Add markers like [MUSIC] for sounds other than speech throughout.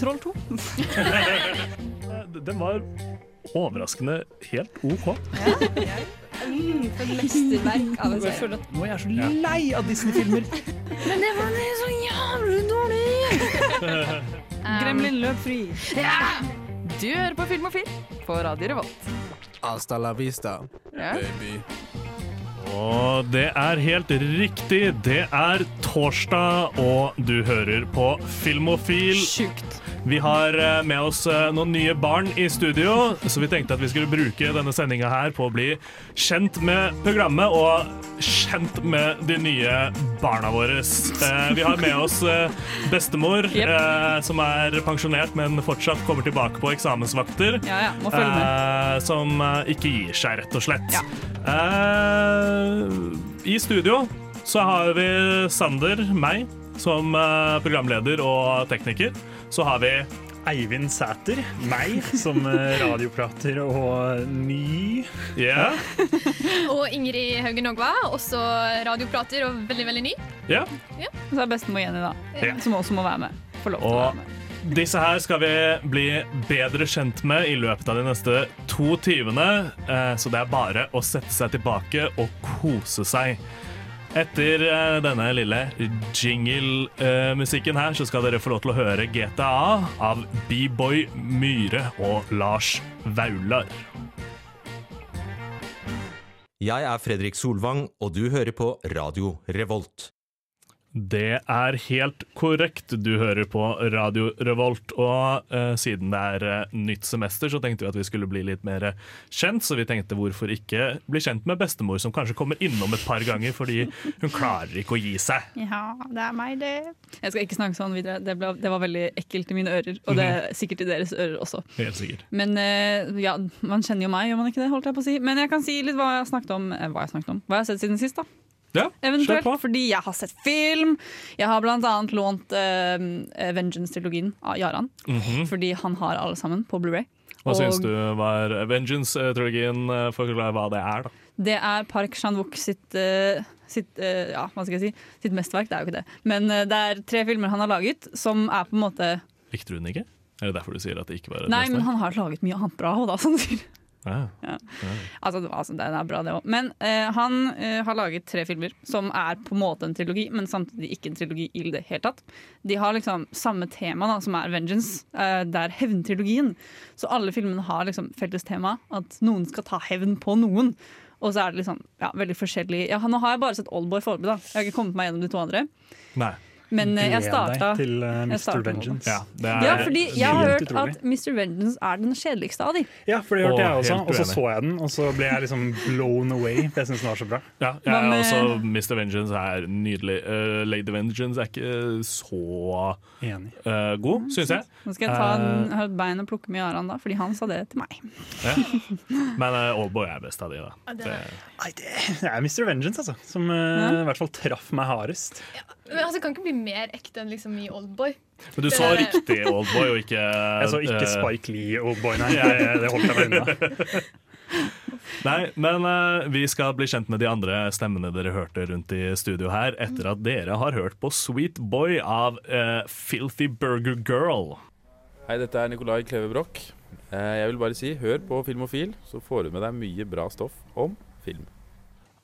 Troll 2. [LAUGHS] Den var overraskende helt OK. Ja, Mm, for mesterverk av en serie. nå er jeg så lei av Disney-filmer. Men det var så jævlig dårlig! [LAUGHS] Gremlin løp fri. Du hører på Film & Film på Radio Revolt. Hasta la vista, Ja. baby. Og det er helt riktig. Det er torsdag, og du hører på Filmofil. Sjukt. Vi har eh, med oss eh, noen nye barn i studio, så vi tenkte at vi skulle bruke denne sendinga her på å bli kjent med programmet og kjent med de nye barna våre. Eh, Vi har med oss bestemor, Yep. som er pensjonert, men fortsatt kommer tilbake på eksamensvakter. Ja, ja, må følge med. Som ikke gir seg, rett og slett. Ja. I studio så har vi Sander, meg, som eh, programleder og tekniker. Så har vi Eivind Sæter, meg som eh, radioprater og ny. Ja. [LAUGHS] Og Ingrid Haugen Ogva, også radioprater og veldig, veldig ny. ja. Så er bestemor Jenny, da. yeah. Som også må være med. Få lov til å være med. disse her skal vi bli bedre kjent med i løpet av de neste to timene. eh, Så det er bare å sette seg tilbake og kose seg. Etter eh, denne lille jingle-musikken her, så skal dere få lov til å høre GTA av B-Boy Myhre og Lars Vaular. Jeg er Fredrik Solvang, og du hører på Radio Revolt. Det er helt korrekt. Du hører på Radio Revolt. Og uh, siden det er uh, nytt semester, så tenkte vi at vi skulle bli litt mer kjent. Så vi tenkte hvorfor ikke bli kjent med bestemor, som kanskje kommer innom et par ganger fordi hun klarer ikke å gi seg. Ja, det er meg, det. Jeg skal ikke snakke sånn videre. Det, ble, det var veldig ekkelt i mine ører. Og det er sikkert i deres ører også. Helt sikkert. Men uh, ja, man kjenner jo meg, gjør man ikke det? holdt jeg på å si. Men jeg kan si litt hva jeg har snakket om. eh, Hva jeg har snakket om. Hva jeg har sett siden sist, da. Ja, Eventuelt, fordi jeg har sett film. Jeg har annet lånt uh, Vengeance-trilogien av Jaran. Mhm. Fordi han har alle sammen på Blu-ray. Hva Og syns du var Vengeance-trilogien? Eh, Forklar hva det er, da. Det er Park Chan-wook sitt, uh, sitt uh, ja, hva skal jeg si, sitt mesterverk. Det er jo ikke det. Men det er tre filmer han har laget som er på en måte Likte du den ikke? Er det derfor du sier at det ikke var et Nei, men han har laget mye annet bra òg, da. Sier. Ja. Ja. Altså, det- altså, den er bra, det òg. Men eh, han eh, har laget tre filmer som er på en måte en trilogi, men samtidig ikke en trilogi i det hele tatt. De har liksom samme tema, da, som er vengeance. Eh, det er hevntrilogien. Så alle filmene har liksom felles tema, at noen skal ta hevn på noen. Og så er det liksom ja, veldig forskjellig ja, Nå har jeg bare sett Oldboy foreløpig. Jeg har ikke kommet meg gjennom de to andre. Nei. Men eh, jeg starta til eh, Mr. Vengeance. Ja, det er Ja, fordi jeg har hørt utrolig. at Mr. Vengeance er den kjedeligste av de. Ja, for det hørte jeg også. Og så så jeg den, og så ble jeg liksom blown away. For jeg syns den var så bra. Ja, jeg er også Mr. Vengeance er nydelig. Uh, Lady Vengeance er ikke så Enig. eh, god, syns jeg. Nå skal jeg ta en, et bein og plukke med Jaran, da, fordi han sa det til meg. Ja. Men uh, Oldboy er best av de, da. det Det, er Mr. Vengeance, altså. Som i hvert fall traff meg hardest. Men altså, det kan ikke bli mer ekte enn liksom i Oldboy. men du Det- riktig Oldboy, og ikke [LAUGHS] Jeg så ikke eh, Spike Lee og Boy, nei. [LAUGHS] Jeg, jeg, det holdt jeg meg unna. [LAUGHS] Nei, men uh, vi skal bli kjent med de andre stemmene dere hørte rundt i studio her, etter at dere har hørt på Sweet Boy av uh, Filthy Burger Girl. Hei, dette er Nikolai Kleve Broch. Eh, Jeg vil bare si, hør på Filmofil, så får du med deg mye bra stoff om film.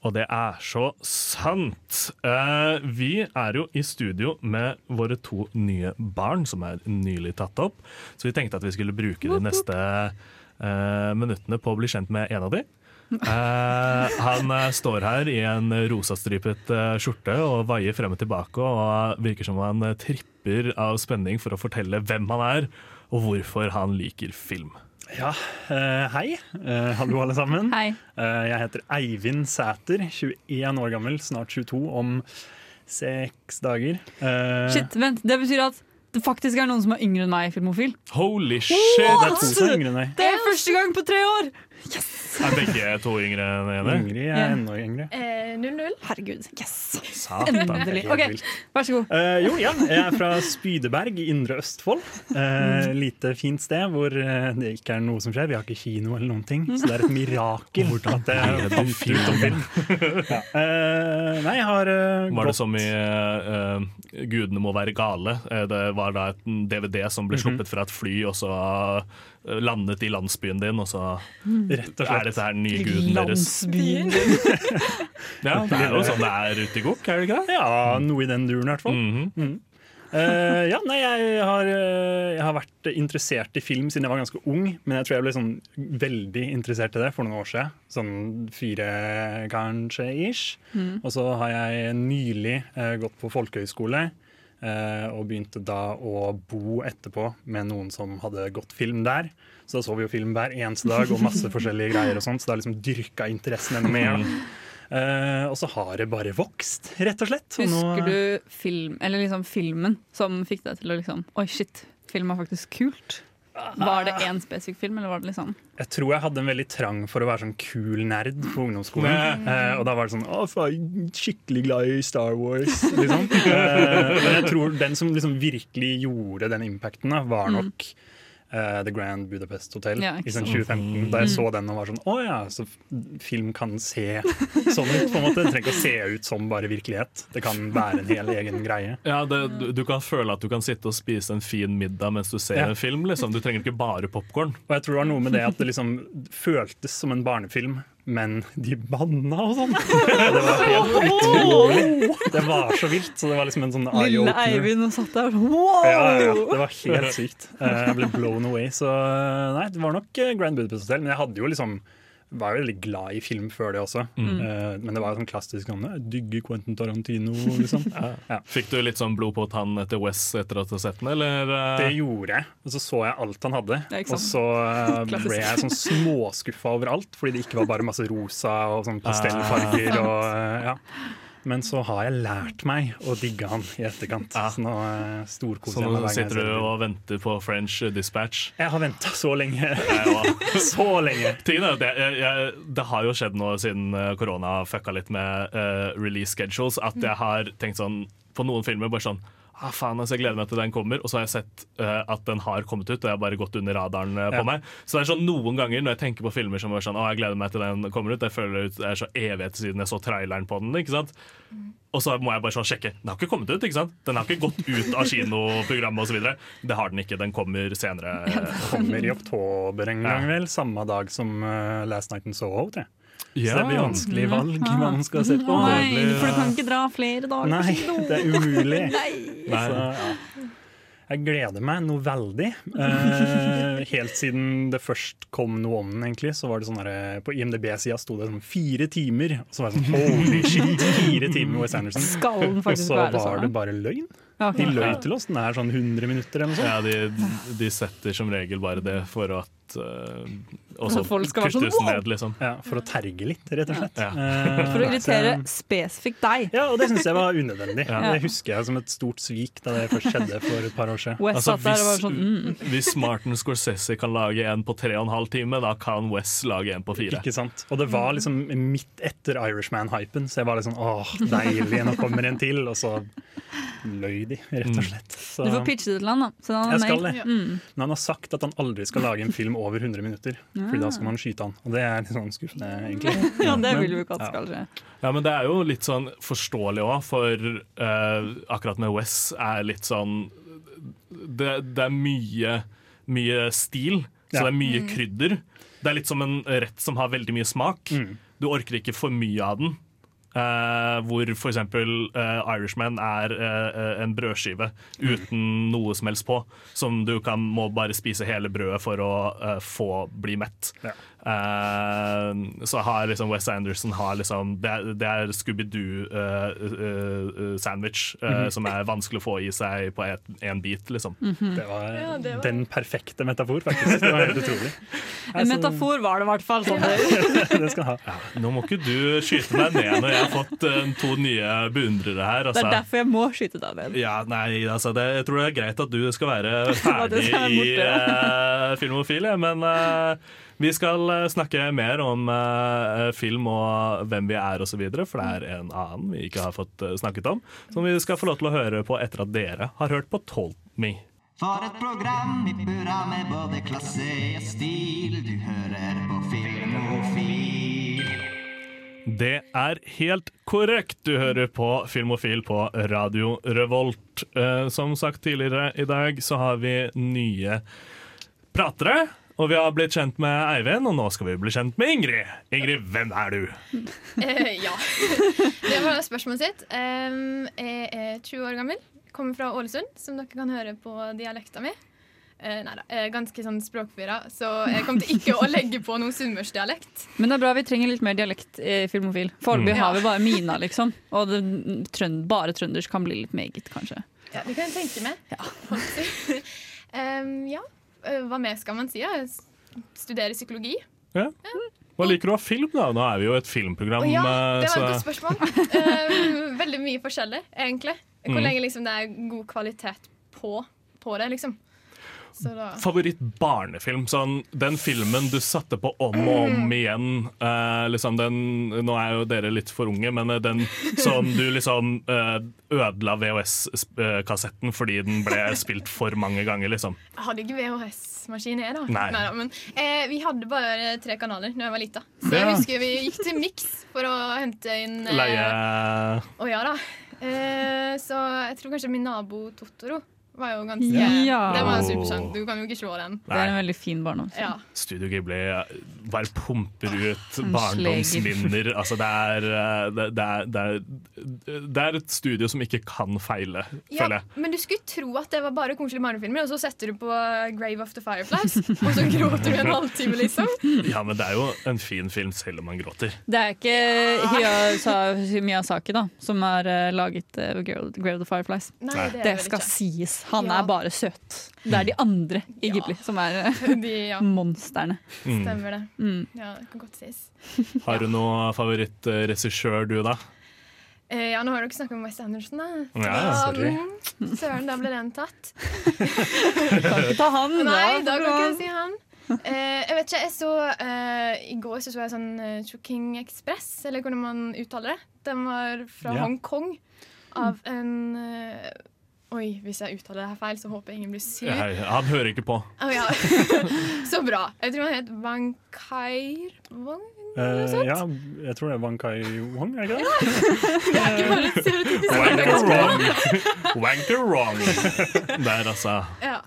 Og det er så sant. Eh, vi er jo i studio med våre to nye barn, som er nylig tatt opp. Så vi tenkte at vi skulle bruke de neste eh, minuttene på å bli kjent med en av de. Eh, han eh, står her i en rosastripet eh, skjorte og vaier frem og tilbake og virker som han eh, tripper av spenning for å fortelle hvem han er, og hvorfor han liker film. Ja, eh, hei. Eh, hallo, alle sammen. Hei. Eh, jeg heter Eivind Sæter, 21 år gammel, snart 22 om seks dager. Eh, Shit, vent, Det betyr at det faktisk er noen som er yngre enn meg i Filmofil. Holy Det shit! er to som er yngre enn deg. Det er første gang på tre år! [LAUGHS] Er begge to yngre enn den ene? Ingrid er Ja. enda yngre. Eh, 0-0. Herregud. Yes! Satan. Endelig. OK, vær så god. Eh, jo, ja. Jeg er fra Spydeberg i Indre Østfold. Eh, Mm. lite fint sted hvor eh, det ikke er noe som skjer. Vi har ikke kino eller noen ting, så det er et mirakel at det er fint om film. [LAUGHS] Ja. Eh, nei, jeg har gått Var det som i uh, 'Gudene må være gale'? Eh, det var da et DVD som ble sluppet fra et fly, og så eh, landet i landsbyen din, og så rett og er slett dette her den nye guden deres. [LAUGHS] Landsbyen. [LAUGHS] Ja, det er jo sånn det er ute i gokk, er det ikke det? Ja, noe i den duren i hvert fall. Mhm. Eh, ja, nei, jeg har, eh, jeg har vært interessert i film siden jeg var ganske ung, men jeg tror jeg ble sånn veldig interessert i det for noen år siden. Sånn fire, kanskje, ish. Og så har jeg nylig uh, gått på folkehøyskole. Eh, og begynte da å bo etterpå med noen som hadde gått film der. Så da så vi jo film hver eneste dag og masse [LAUGHS] forskjellige greier. og sånt, Så har liksom dyrka interessen enda mer. da. Eh, og så har det bare vokst, rett og slett. Og nå- Husker du film, eller liksom filmen som fikk deg til å liksom Oi, shit, film er faktisk kult. Var det én spesifikk film, eller var det liksom Jeg tror jeg hadde en veldig trang for å være sånn kul nerd på ungdomsskolen. Eh, og da var det sånn Å, faen, skikkelig glad i Star Wars, liksom. [LAUGHS] eh, men jeg tror den som liksom virkelig gjorde den impacten, da, var nok eh, The Grand Budapest Hotel Ja, i sånn 2015. Da jeg så den og var sånn Å ja, så film kan se sånn ut, på en måte. Det trenger ikke å se ut som bare virkelighet. Det kan være en hel egen greie. Ja, det, du, du kan føle at du kan sitte og spise en fin middag mens du ser Ja. en film. Liksom. Du trenger ikke bare popkorn. Og jeg tror det var noe med det at det liksom føltes som en barnefilm, men de banna og sånn. [LAUGHS] Det var helt utrolig. Det var så vilt. Så det var liksom en sånn Lille. Eivind og satt der sånn wow! Ja, ja, ja, det var helt sykt. Eh, Jeg ble blown away. Så eh, nei, det var nok eh, Grand Budapest Hotel. Men jeg hadde jo liksom var jo veldig glad i film før det også. Eh, Men det var jo sånn klassisk sånn Jeg digger Quentin Tarantino, liksom. [LAUGHS] Ja. Fikk du litt sånn blod på tann etter Wes etter at du har sett den, eller? eh? Det gjorde jeg, og så så jeg alt han hadde. Ja, og så eh, [LAUGHS] ble jeg sånn småskuffa over alt, fordi det ikke var bare masse rosa og sånn pastellfarger. Ah. og, eh, ja. Men så har jeg lært meg å digge han i etterkant. Ja. Så nå eh, Så storkoser jeg nå meg. sitter du og venter på French Dispatch. Jeg har venta så lenge. [LAUGHS] Så lenge. Tingen er at jeg, Det har jo skjedd noe siden eh, korona fucka litt med uh, release schedules, at jeg har tenkt sånn på noen filmer bare sånn Ah, faen, altså, jeg gleder meg til den kommer, og så har jeg sett uh, at den har kommet ut. Og jeg har bare gått under radaren uh, på Ja. meg. Så det er sånn noen ganger når jeg tenker på filmer som er sånn, å, jeg gleder meg til den kommer ut, jeg føler det er så evighet siden jeg så traileren på den. ikke sant? Og så må jeg bare sånn sjekke. Den har ikke kommet ut, ikke sant? Den har ikke gått ut av kinoprogrammet osv. Det har den ikke. Den kommer senere. Den Kommer i oktober en gang, Ja. vel. Samme dag som eh, Last Night in Soho. tror jeg. Ja. Så det blir vanskelig valg hva man skal se på. Nei, blir- for du kan ikke dra flere dager Nei, på kino. [LAUGHS] det er umulig. [LAUGHS] Nei. Nei. Så, ja. Jeg gleder meg noe veldig. Eh, helt siden det først kom noe om den, egentlig, så var det sånn der, på IMDb-sida sto det sånn fire timer. Og så var jeg sånn holy [LAUGHS] shit, fire timer med Wes Anderson. Skal den Og så var sånn? det bare løgn. Okay. De løy til oss. Den er sånn 100 minutter eller noe sånt. Ja, de, de setter som regel bare det for at uh, også At folk skal være sånn, «Wow!» ned, liksom. Ja, for å terge litt, rett og slett. Ja. Eh, For å irritere så- spesifikt deg. Ja, og det syns jeg var unødvendig. [LAUGHS] Ja. Det husker jeg som et stort svik da det først skjedde for et par år siden. West Altså, hvis, der sånn mm. hvis, Martin Scorsese kan lage en på tre og en halv time, da kan Wes lage en på fire. Ikke sant? Og det var liksom midt etter Irishman-hypen, så jeg var litt sånn åh, deilig, nå kommer en til. Og så løy de, rett og slett. Så, Du får pitche det til han, da. Så han jeg skal det. Mm. Men han har sagt at han aldri skal lage en film over 100 minutter, Fordi da skal man skyte han. Og det er litt sånn skuffende, egentlig. [LAUGHS] Ja, det vil vi ikke at skal skje. Ja, men det er jo litt sånn forståelig òg, for uh, akkurat med Wes er litt sånn Det, det er mye, mye stil, så Ja. det er mye krydder. Det er litt som en rett som har veldig mye smak. Mm. Du orker ikke for mye av den. Eh, hvor f.eks. Uh, Irishman er uh, en brødskive uten noe som helst på. Som du kan, må bare spise hele brødet for å eh, få bli mett. Ja. Eh, så har liksom Wes Anderson har liksom Det er, det er Scooby-Doo-sandwich som er vanskelig å få i seg på en bit, liksom. Det var Ja, det var- den perfekte metafor, faktisk. Det var helt utrolig. En metafor var det i hvert fall. Sånn. [LAUGHS] Det skal ha. Ja, Nå må ikke du skyte meg ned når jeg har fått eh, to nye beundrere her. Det Altså. er derfor jeg må skyte deg ned. Ja, nei, altså det, Jeg tror det er greit at du skal være [LAUGHS] ferdig i uh, Filmofil, men eh, Vi skal eh, snakke mer om uh, film og hvem vi er osv., for det er en annen vi ikke har fått snakket om, som vi skal få lov til å høre på etter at dere har hørt på Told Me. For et program i burra med både klasse og stil. Du hører på Filmofil. Det er helt korrekt. Du hører på Filmofil på Radio Revolt. Som sagt tidligere i dag så har vi nye pratere. Og vi har blitt kjent med Eivind, og nå skal vi bli kjent med Ingrid. Ingrid, hvem er du? Eh, ja. [LAUGHS] Det var spørsmålet sitt. Jeg er 20 år gammel. Kommer fra Ålesund, som dere kan høre på dialekta mi. Uh, nei da, ganske sånn språkfyra, så jeg kommer til ikke å legge på noe sunnmørsdialekt. [LAUGHS] Men det er bra, vi trenger litt mer dialekt i Filmofil. Foreløpig Mm. har vi bare Mina, liksom. Og det, trønd, bare trøndersk kan bli litt meget, kanskje. Ja, Det kan jeg tenke meg. Ja, [LAUGHS] Eh, hva mer skal man si? Jeg studerer psykologi. Ja. Hva liker du av film, da? Nå er vi jo et filmprogram. Ja, eh, det var et godt spørsmål. Em, veldig mye forskjellig, egentlig. Hvor Mm. lenge liksom, det er god kvalitet på, på det, liksom. Favoritt-barnefilm? Sånn, den filmen du satte på om og om igjen. eh, liksom den, nå er jo dere litt for unge, men eh, den som du liksom eh, ødela VHS-kassetten fordi den ble spilt for mange ganger, liksom. Jeg hadde ikke VHS-maskin, jeg, da. Nei. Neida, men eh, vi hadde bare tre kanaler da jeg var lita. Så Ja. jeg husker vi gikk til Mix for å hente inn eh, Leie Å ja da. Eh, så jeg tror kanskje min nabo Totoro var jo ganske Ja. Den var supersang. Du kan jo ikke slå den. Det er en veldig fin barndom. Ja. Studio Ghibli eh, bare pumper ut barndomsminner. Altså, det, er, eh, det, det, er, det, er, det er et studio som ikke kan feile, Ja, føler jeg. men du skulle tro at det var bare koselige barnefilmer, og så setter du på Grave of the Fireflies, og så gråter du en halvtime, liksom. [LAUGHS] Ja, men det er jo en fin film selv om man gråter. Det er ikke Hiya- Miyazaki da som har eh, laget Grave of the Fireflies. Nei, det er det det skal ikke. sies. Han Ja. er bare søt. Det er de andre i Ja. Ghibli som er eh, [LAUGHS] De, ja, [LAUGHS] monsterne. Mm. stemmer det. Mm. Ja, det kan godt sies. [LAUGHS] Har du noen favorittregissør, du, da? Eh, ja, nå har du ikke snakket om West Anderson, da. Ja, sorry. Um, Søren, da ble den tatt. Kan ikke ta han, da. Nei, da kan ikke jeg si han. Eh, jeg vet ikke, jeg så eh, I går så, så jeg sånn uh, Choking Express, eller hvordan man uttaler det. Den var fra Ja. Hongkong av en eh, Oi, hvis jeg uttaler det her feil, så håper jeg ingen blir sur. Jeg, han hører ikke på. Oh, ja. [LAUGHS] så bra. Jeg tror han het Wang Kair Wang? Eh, ja, jeg tror det er Wang Kai Wong, er det ikke det? [LAUGHS] Det er ikke bare et stereotypisk Wanker wrong! Wanker wrong! Der, altså. Ja.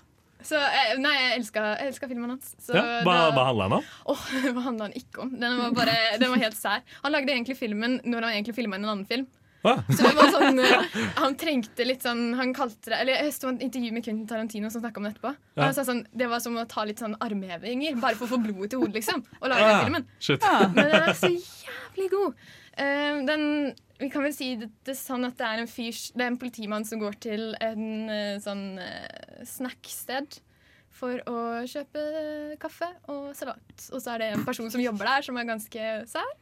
Så, eh, nei, jeg elska, filmen hans. Så Ja, hva, hva handler den om? Oh, [LAUGHS] Hva handla den ikke om? Den var, bare, den var helt sær. Han lagde egentlig filmen når han egentlig filma en annen film. Så det var sånn, eh, Han trengte litt sånn Han kalte det Eller Jeg så et intervju med Quentin Tarantino som snakka om det etterpå. Og han sa sånn, Det var som å ta litt sånn armhevinger bare for å få blodet til hodet, liksom. Og lage den filmen. shit. Men den er så jævlig god. Uh, den Vi kan vel si det, det sånn at det er en fyr Det er en politimann som går til en eh, sånn snacksted for å kjøpe kaffe og salat. Og så er det en person som jobber der, som er ganske sær.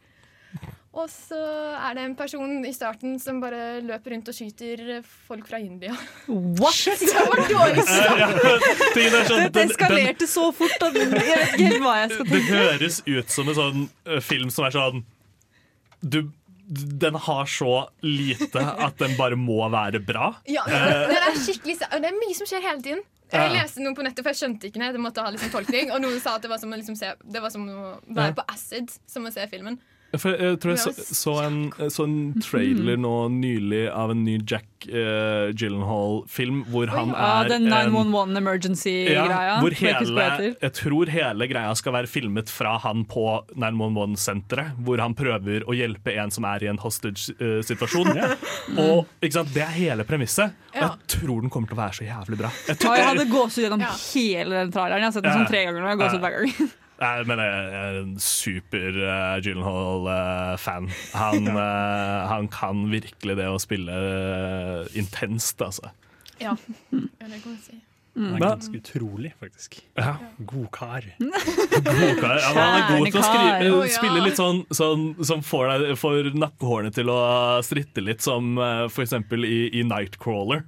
Og så er det en person i starten som bare løper rundt og skyter folk fra India. What?! Det var dårlig er sånn, den, eskalerte så fort at jeg vet ikke helt hva jeg skal tenke. det høres ut som en sånn eh, film som er sånn du, Den har så lite at den bare må være bra. Ja, det er skikkelig det er mye som skjer hele tiden. Jeg leste noe på nettet, for jeg skjønte ikke det. Jeg måtte ha liksom tolkning Og noen sa at det var som å, liksom se, det var som å være på acid, som å se filmen. For jeg tror jeg så, så en så en trailer nå nylig av en ny Jack uh, Gyllenhaal-film hvor han Ja, er den en 911 emergency-greia. ja, hvor hele, jeg tror hele greia skal være filmet fra han på 911-senteret, hvor han prøver å hjelpe en som er i en hostage-situasjon. Og ikke sant, Det er hele premisset. Og jeg tror den kommer til å være så jævlig bra. Jeg Ja, tror, jeg hadde gåsehud gjennom Ja. hele den traileren. Jeg har sett den sånn tre ganger. Og jeg har gåsehud hver gang. Nei, men jeg er en super uh, Gyllenhaal-fan. han, [LAUGHS] uh, han kan virkelig det å spille uh, intenst, altså. Ja, [LAUGHS] ja det kan jeg si. Han er ganske utrolig, faktisk. Ja. God kar. [LAUGHS] Godkar. Ja, han er god til å skrive. Spille litt sånn, sånn som får, deg, får nakkehårene til å stritte litt, som uh, eksempel i, i Nightcrawler.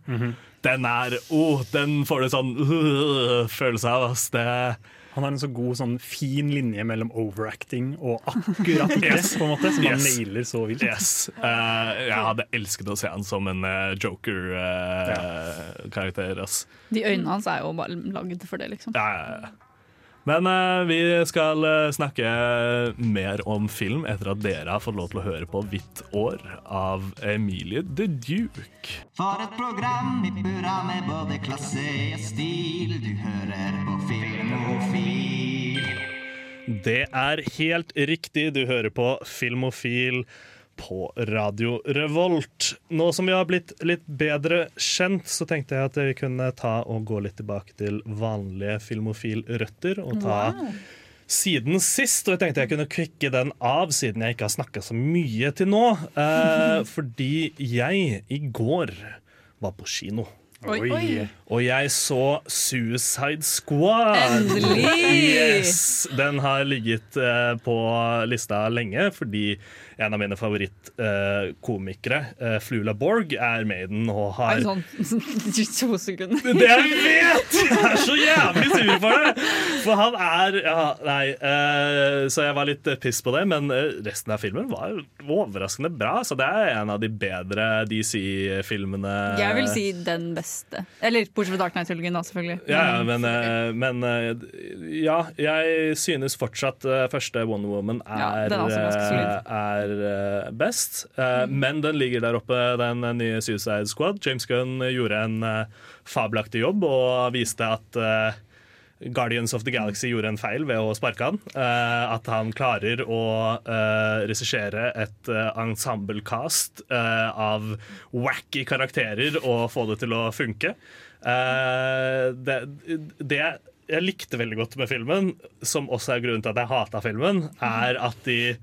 Den er oh, Den får du sånn uh, følelse av. ass. Det, Han har en så god sånn fin linje mellom overacting og akkurat det, Yes. på en måte, som han Yes. nailer så vilt. Yes. Uh, jeg hadde elsket å se han som en uh, Joker-karakter. ass. De øynene hans er jo bare lagd for det, liksom. Ja, ja, ja. Men uh, vi skal eh, snakke mer om film etter at dere har fått lov til å høre på Hvitt år av Emilie The Duke. For et program i burra med både klasse og stil. Du hører på Filmofil. Det er helt riktig, du hører på Filmofil på Radio Revolt. Nå som vi har blitt litt bedre kjent, så tenkte jeg at vi kunne ta og gå litt tilbake til vanlige Filmofil-røtter og ta siden sist. Og jeg tenkte jeg kunne kvikke den av, siden jeg ikke har snakka så mye til nå. Eh, [LAUGHS] fordi jeg i går var på kino. Oi, oi. Og jeg så Suicide Squad. Endelig! Yes! Den har ligget eh, på lista lenge, fordi en av mine favorittkomikere, uh, Flula Borg, er med i den og har sånn [LAUGHS] to sekunder. det jeg vet! Jeg er så jævlig sur for det! For han er ja, Nei. uh, så jeg var litt piss på det, men eh, resten av filmen var overraskende bra. Så det er en av de bedre DC-filmene. Jeg vil si den beste. Eller bortsett fra Dark Knight-trilogien, da, selvfølgelig. Ja, ja, men, uh, men uh, ja, jeg synes fortsatt eh, første Wonder Woman er, ja, er eh, eh, best. Mm. Men den ligger der oppe, den nye Suicide Squad. James Gunn gjorde en eh, fabelaktig jobb og viste at eh, Guardians of the Galaxy gjorde en feil ved å sparke han. Uh, at han klarer å uh, regissere et uh, ensemble-cast uh, av wacky karakterer og få det til å funke. Det, det jeg likte veldig godt med filmen, som også er grunnen til at jeg hata filmen, er at de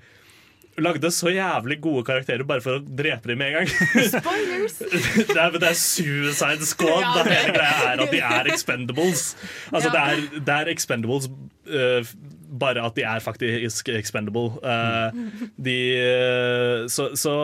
lagde så jævlig gode karakterer bare for å drepe dem med en gang. Spoilers! [LAUGHS] det, er, det er Suicide Squad. Ja. det hele greia er at de er expendables. Altså, Ja. det, er, det er expendables uh, bare at de er faktisk expendable. Uh, de uh, Så, så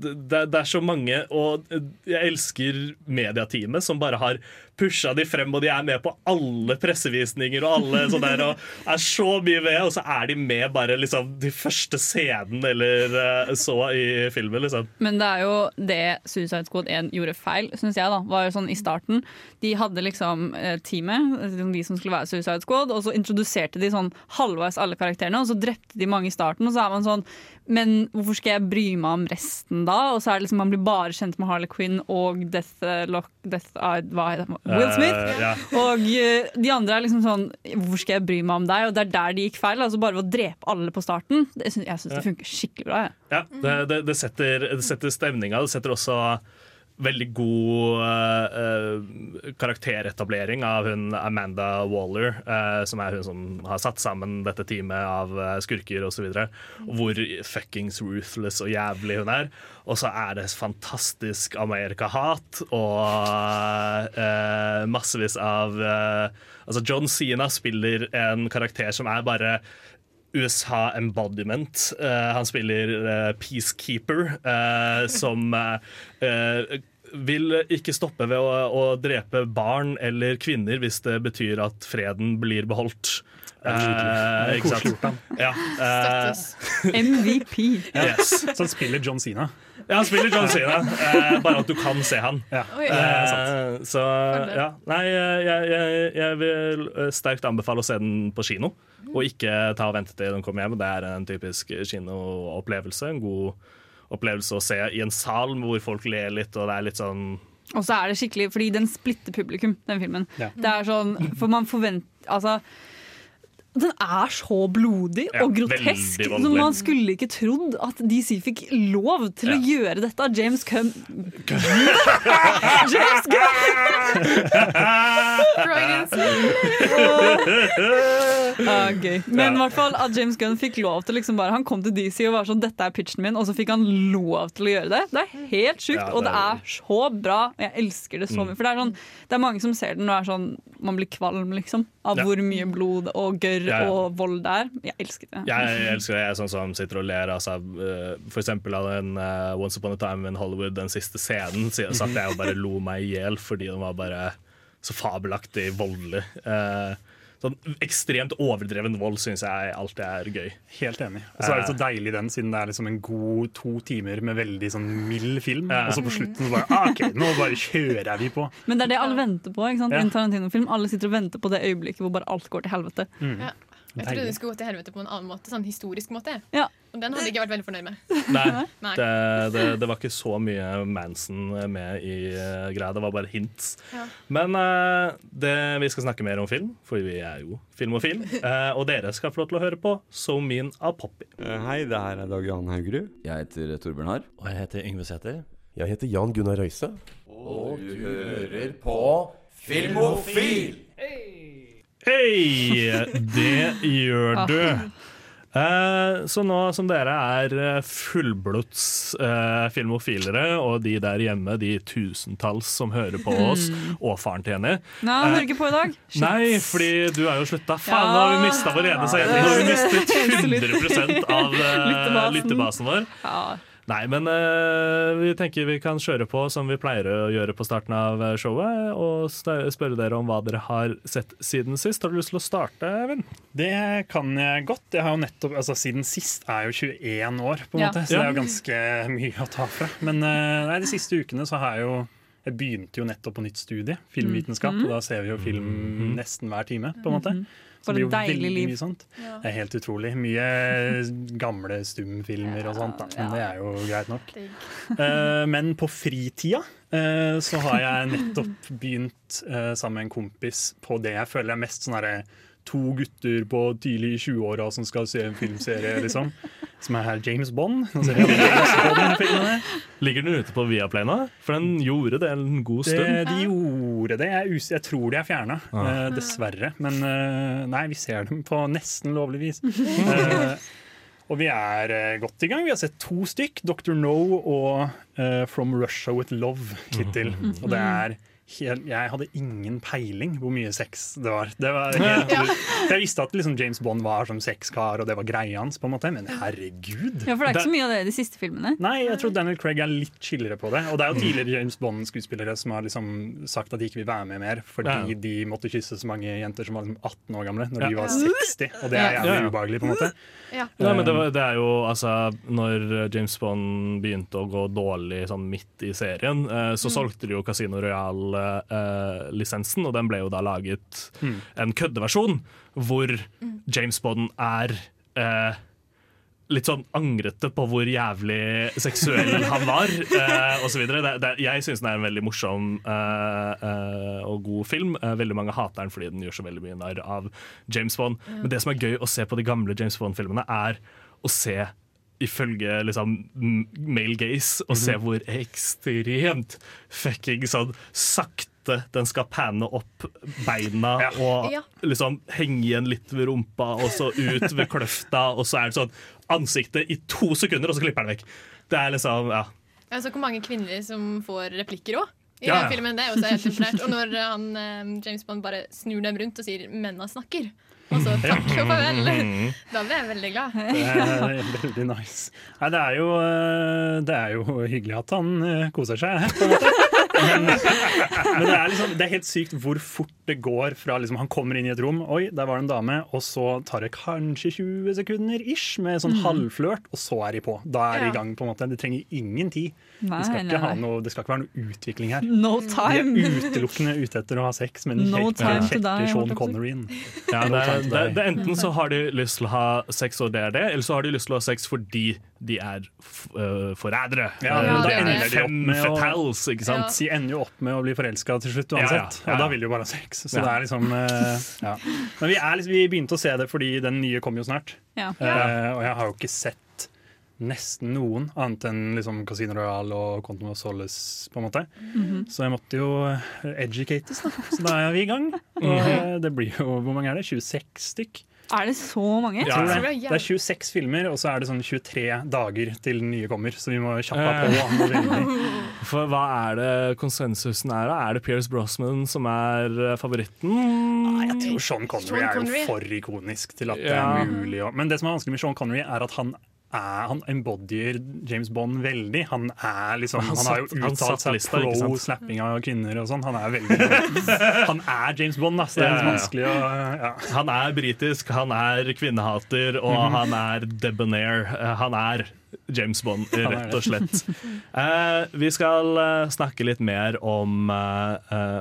det, det er så mange, og jeg elsker mediateamet som bare har pusha de frem, og de er med på alle pressevisninger og alle sånn der, og er så mye med, og så er de med bare liksom de første scenen eller eh, så i filmen, liksom. Men det er jo det Suicide Squad 1 gjorde feil, syns jeg. da Var jo sånn i starten De hadde liksom eh, teamet, liksom de som skulle være Suicide Squad, og så introduserte de sånn halvveis alle karakterene, og så drepte de mange i starten, og så er man sånn Men hvorfor skal jeg bry meg om resten da? Og så er det liksom man blir bare kjent med Harley Quinn og Deathlock Death, heter det? Will Smith. Uh, yeah. Og uh, de andre er liksom sånn Hvorfor skal jeg bry meg om deg? Og det er der de gikk feil. Altså bare ved å drepe alle på starten. Det Jeg syns det funker skikkelig bra. Jeg. Ja, det, det, det, setter, det setter stemninga. Det setter også veldig god uh, karakteretablering av hun Amanda Waller, uh, som er hun som har satt sammen dette teamet av uh, skurker osv. Hvor fuckings ruthless og jævlig hun er. Og så er det fantastisk Amerika-hat og uh, massevis av Altså, John Sina spiller en karakter som er bare USA embodiment. Uh, han spiller uh, peacekeeper, uh, som vil ikke stoppe ved å, å drepe barn eller kvinner hvis det betyr at freden blir beholdt. Eh, ikke sant? Ja, eh. [LAUGHS] MVP. yes. Så han spiller John Cena. Ja, han spiller John Cena, eh, bare at du kan se han. Ja. Eh, så ja, nei, jeg, jeg, jeg vil eh, sterkt anbefale å se den på kino. Og ikke ta og vente til den kommer hjem. Det er en typisk kinoopplevelse. En god opplevelse å se i en sal hvor folk ler litt, og det er litt sånn Og så er det skikkelig, fordi den splitter publikum, den filmen. Ja. Det er sånn, for man forventer Altså, den er så blodig Ja, og grotesk. som man skulle ikke trodd at DC fikk lov til å gjøre dette. av James Gunn [LAUGHS] James Gunn! Ah, gøy. Men i hvert fall at James Gunn fikk lov til liksom bare Han kom til DC og var sånn 'Dette er pitchen min', og så fikk han lov til å gjøre det. Det er helt sjukt, Ja, og det er- er så bra. Jeg elsker det så mye. For det er, sånn, det er mange som ser den og er sånn Man blir kvalm, liksom. Av Ja. hvor mye blod og gørr Ja, ja. og vold det er. Jeg elsker det. Jeg elsker det. Jeg er sånn som sitter og ler altså, eh, For eksempel av den uh, Once Upon a Time in Hollywood, den siste scenen, så satt jeg og bare lo meg i hjel fordi den var bare så fabelaktig voldelig. Eh, sånn ekstremt overdreven vold syns jeg alltid er gøy. Helt enig. Og så er det så deilig den, siden det er liksom en god to timer med veldig sånn mild film. Ja. Og så på slutten så bare ah, OK, nå bare kjører vi på. Men det er det alle venter på. ikke sant? Ja. I en Tarantino-film. Alle sitter og venter på det øyeblikket hvor bare alt går til helvete. Ja. Jeg trodde det skulle gå til helvete på en annen måte, sånn historisk måte. Ja. Og den hadde jeg ikke vært veldig fornøyd med. Nei, [LAUGHS] Nei. det, det, det var ikke så mye Manson med i uh, greia. Det var bare hints. Ja. Men uh, det, vi skal snakke mer om film, for vi er jo filmofil. Uh, [LAUGHS] og dere skal få lov til å høre på So Mean av Poppy. Hei, det her er Dag Johan Haugerud. Jeg heter Torbjørn Harr. Og jeg heter Yngve Sæther. Jeg heter Jan Gunnar Røise. Og du hører på Filmofil! Hei! Det gjør du. Eh, så nå som dere er eh, fullblods eh, filmofilere, og de der hjemme, de tusentalls som hører på oss, og faren til Jenny Nei, han hører ikke på i dag. Shit. Nei, fordi du er jo slutta. Faen, nå har vi mista vår ene side. Nå har vi mistet [LAUGHS] 100 av eh, lyttebasen vår. Ja. Nei, men uh, vi tenker vi kan kjøre på som vi pleier å gjøre på starten av eh, showet, og spørre dere om hva dere har sett siden sist. Har du lyst til å starte, Eivind? Det kan jeg godt. Jeg har jo nettopp, altså Siden sist er jeg jo 21 år, på en Ja. måte, så Ja. det er jo ganske mye å ta fra. Men uh, nei, de siste ukene så har jeg jo Jeg begynte jo nettopp på nytt studie, filmvitenskap, og da ser vi jo film nesten hver time, på en måte. For det blir et jo deilig veldig liv. mye sånt. Ja. Det er helt utrolig. Mye gamle stumfilmer og sånt, da. men det er jo greit nok. [LAUGHS] Eh, men på fritida uh, så har jeg nettopp begynt uh, sammen med en kompis på det jeg føler er mest sånn herre To gutter på tidlig i 20-åra som skal se en filmserie, liksom. Som er James Bond. Ser jeg James Bond-filmene. Ligger den ute på Viaplay nå? For den gjorde det en god Det, de gjorde det. Jeg, jeg tror de er fjerna, Ah. dessverre. Men uh, nei, vi ser dem på nesten lovlig vis. uh, [LAUGHS] og vi er godt i gang. Vi har sett to stykk. Dr. No og From Russia With Love hittil. Og det er helt, jeg hadde ingen peiling hvor mye sex det var. Det var helt, Jeg visste at liksom James Bond var som sexkar, og det var greia hans, på en måte, men herregud. Ja, for det er ikke så mye av det i de siste filmene. Nei, jeg tror Daniel Craig er litt chillere på det. Og det er jo tidligere James Bond-skuespillere som har liksom sagt at de ikke vil være med mer fordi Ja. de måtte kysse så mange jenter som var liksom 18 år gamle når Ja. de var 60. Og det er jævlig Ja. ubehagelig, på en måte. Ja. Nei, men det, var, det er jo altså Når James Bond begynte å gå dårlig sånn midt i serien, eh, så solgte de jo Casino Royal-lisensen, og den ble jo da laget en køddeversjon hvor James Bond er eh, litt sånn angrete på hvor jævlig seksuell [LAUGHS] han var, eh, osv. Jeg syns den er en veldig morsom eh, eh, og god film. Eh, veldig mange hater den fordi den gjør så veldig mye narr av James Bond. Men det som er gøy å se på de gamle James Bond-filmene, er å se ifølge liksom male gaze, og se hvor ekstremt fucking sånn sakte den skal panne opp beina og Ja. liksom henge igjen litt ved rumpa, og så ut ved kløfta, og så er det sånn ansiktet i to sekunder, og så klipper den vekk. Det er liksom, ja. Jeg så hvor mange kvinner som får replikker òg. I Ja, den ja. filmen, Det er også helt imponert. Og når han, eh, James Bond bare snur dem rundt og sier 'menna snakker', og så takk og farvel, Mm. da ble jeg veldig glad. Det er veldig nice. Nei, det er jo, eh, det er jo hyggelig at han eh, koser seg. på en måte. Men, [LAUGHS] men det, er liksom, det er helt sykt hvor fort det går fra liksom, han kommer inn i et rom, oi, der var det en dame, og så tar det kanskje 20 sekunder ish med sånn halvflørt, og så er de på. Da er de i gang. på en måte. Det trenger ingen tid. Nei, Det skal nei, noe, det skal ikke være noe utvikling her. No De er utelukkende ute etter å ha sex med den No time to Sean. Conneryen. Ja, det, det, det, enten så har de lyst til å ha sex, og det er det, eller så har de lyst til å ha sex fordi de er øh, forrædere. Ja, Eh, da det ender er de opp med fatals, ikke sant? De ender jo opp med å bli forelska til slutt Ja, ja, uansett. ja, ja. Og da vil de jo bare ha sex. Så Ja. det er liksom uh, ja. Men vi, er liksom, vi begynte å se det fordi den nye kom jo snart. Ja. Eh, og jeg har jo ikke sett nesten noen annet enn liksom Casino Royal og Quantum of Solace, på en måte. Mhm. Så jeg måtte jo eh, educates, da. Så da er vi i gang. Og eh, det blir jo Hvor mange er det? 26 stykk? Er det så mange? Tror det. det er det er 26 filmer, og så er det sånn 23 dager til den nye kommer. Så vi må kjappe Eh. på. [LAUGHS] For hva er det konsensusen er? da? Er det Pierce Brosnan som er eh, favoritten? Nei, jeg tror Sean Connery Sean er jo for ikonisk til at det er mulig å Men det som er vanskelig med Sean Connery, er at han er, han embodyer James Bond veldig. Han er liksom Han har jo uttalt seg pro slapping av kvinner og sånn. Han er veldig Han er James Bond, da, så det er litt vanskelig å ja. Han er britisk, han er kvinnehater, og Mhm. han er debonair. Han er James Bond, rett og slett. Uh, vi skal eh, snakke litt mer om uh,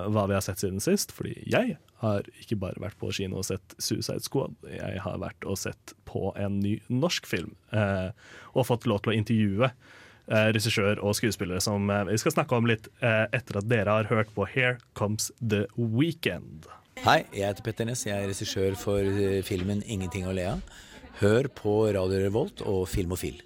hva vi har sett siden sist, fordi jeg har ikke bare vært på kino og sett Suicide Squad. Jeg har vært og sett på en ny norsk film, eh, og fått lov til å intervjue eh, regissør og skuespillere som eh, vi skal snakke om litt eh, etter at dere har hørt på Here Comes The Weekend. Hei, jeg heter Petter Ness. Jeg er regissør for eh, filmen 'Ingenting å le av'. Hør på Radio Revolt og Filmofil.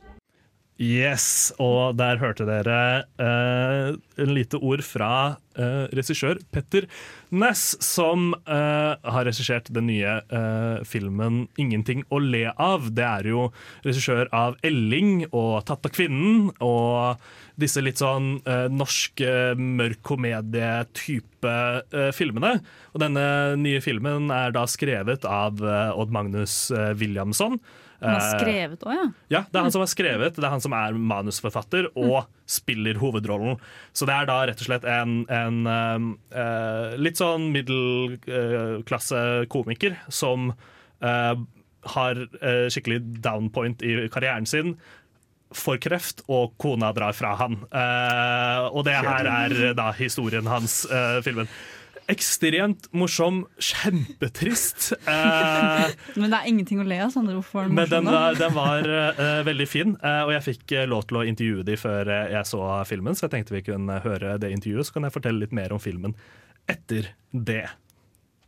Yes, og der hørte dere uh, en lite ord fra uh, regissør Petter Ness, som uh, har regissert den nye uh, filmen 'Ingenting å le av'. Det er jo regissør av 'Elling' og 'Tatt av kvinnen' og disse litt sånn norske norsk mørk komedie-type filmene. Og denne nye filmen er da skrevet av Odd Magnus Williamson. Han har Eh, skrevet òg, ja. ja, det er han som har skrevet, det er han som er manusforfatter og spiller hovedrollen. Så det er da rett og slett en, en eh, litt sånn middelklasse komiker som uh, har uh, skikkelig downpoint i karrieren sin. Får kreft, og kona drar fra han. Uh, og det her er da historien hans, uh, filmen. Ekstremt morsom, kjempetrist. Eh, [LAUGHS] Men det er ingenting å le av. Sander. Hvorfor var den men den morsom, den var eh, veldig fin, eh, og jeg fikk eh, lov til å intervjue de før eh, jeg så filmen, så jeg tenkte vi kunne høre det intervjuet, så kan jeg fortelle litt mer om filmen etter det.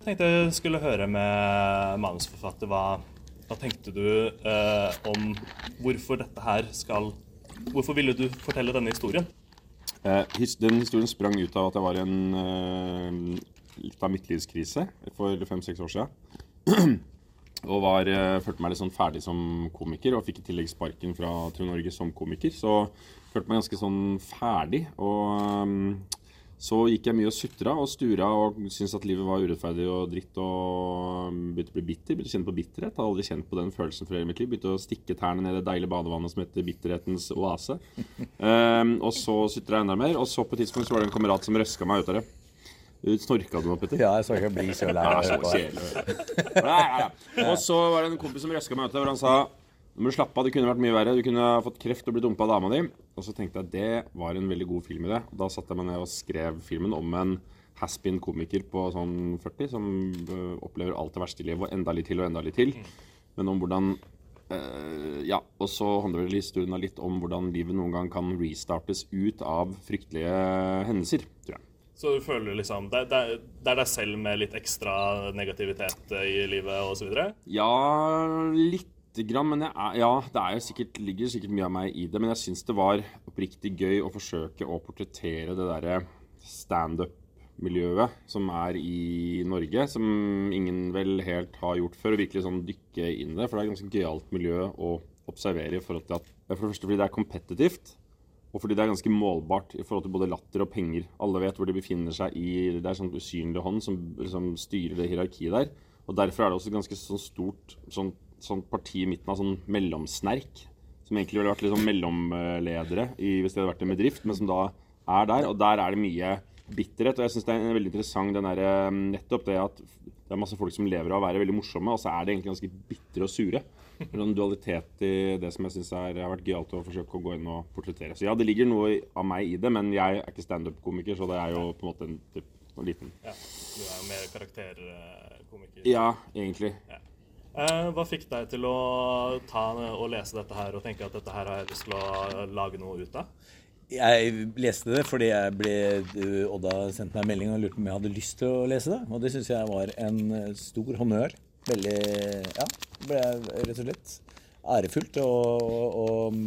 Jeg tenkte jeg skulle høre med manusforfatter hva, hva tenkte du eh, om hvorfor dette her skal Hvorfor ville du fortelle denne historien? Eh, den historien sprang ut av at jeg var i en eh, litt av midtlivskrise for fem-seks år siden. [CLEARS THROAT] og var, eh, følte meg litt sånn ferdig som komiker, og fikk i tillegg sparken fra Trond Norge som komiker. Så følte meg ganske sånn ferdig. Og så gikk jeg mye og sutra og stura og syntes at livet var urettferdig og dritt og begynte å bli bitter. Begynte å kjenne på bitterhet. Hadde aldri kjent på den følelsen før i mitt liv. Begynte å stikke tærne ned i det deilige badevannet som heter bitterhetens oase. [LAUGHS] Um, og så sutra jeg enda mer, og så på et tidspunkt så var det en kamerat som røska meg ut av det. Snorka du nå, Petter? Ja, jeg så ikke bli så lei av å så høre på. Og så var det en kompis som røska meg ut av det, hvor han sa nå må du slappe av, det kunne vært mye verre. Du kunne fått kreft og blitt dumpa av dama di. Og så tenkte jeg det var en veldig god filmidé. det. da satte jeg meg ned og skrev filmen om en has-been komiker på sånn 40 som øh, opplever alt det verste i livet, og enda litt til og enda litt til. Men om hvordan øh, Ja, og så handler vel historien litt om hvordan livet noen gang kan restartes ut av fryktelige hendelser, tror jeg. Så du føler liksom Det, det, det er deg selv med litt ekstra negativitet eh, i livet osv.? Ja, lite grann. Men er, ja, det er sikkert, ligger sikkert mye av meg i det. Men jeg syns det var oppriktig gøy å forsøke å portrettere det derre standup-miljøet som er i Norge. Som ingen vel helt har gjort før. Og virkelig sånn dykke inn i det. For det er et ganske gøyalt miljø å observere i forhold til at For det første fordi det er kompetitivt. Og fordi det er ganske målbart i forhold til både latter og penger. Alle vet hvor de befinner seg i Det er sånn usynlig hånd som som styrer det hierarkiet der. Og derfor er det også et ganske sånn stort sånn, sånn parti i midten av sånn mellomsnerk. Som egentlig ville vært sånn mellomledere i, hvis det hadde vært en bedrift, men som da er der. Og der er det mye bitterhet. Og jeg syns det er veldig interessant den der, eh, nettopp det at det er masse folk som lever av å være veldig morsomme, og så er det egentlig ganske bitre og sure. En dualitet i det som jeg syns har vært gøyalt å forsøke å gå inn og portrettere. Så ja, det ligger noe av meg i det, men jeg er ikke standup-komiker, så det er jo på en måte en, typ, en liten Ja, du er jo mer karakterkomiker. Ja, egentlig. Eh, hva fikk deg til å ta og lese dette her og tenke at dette her har jeg lyst til å lage noe ut av? Jeg leste det fordi jeg ble, uh, Odda sendte meg en melding og lurte på om jeg hadde lyst til å lese det. Og det syns jeg var en uh, stor honnør. Veldig Ja, ble rett og slett ærefullt og, og,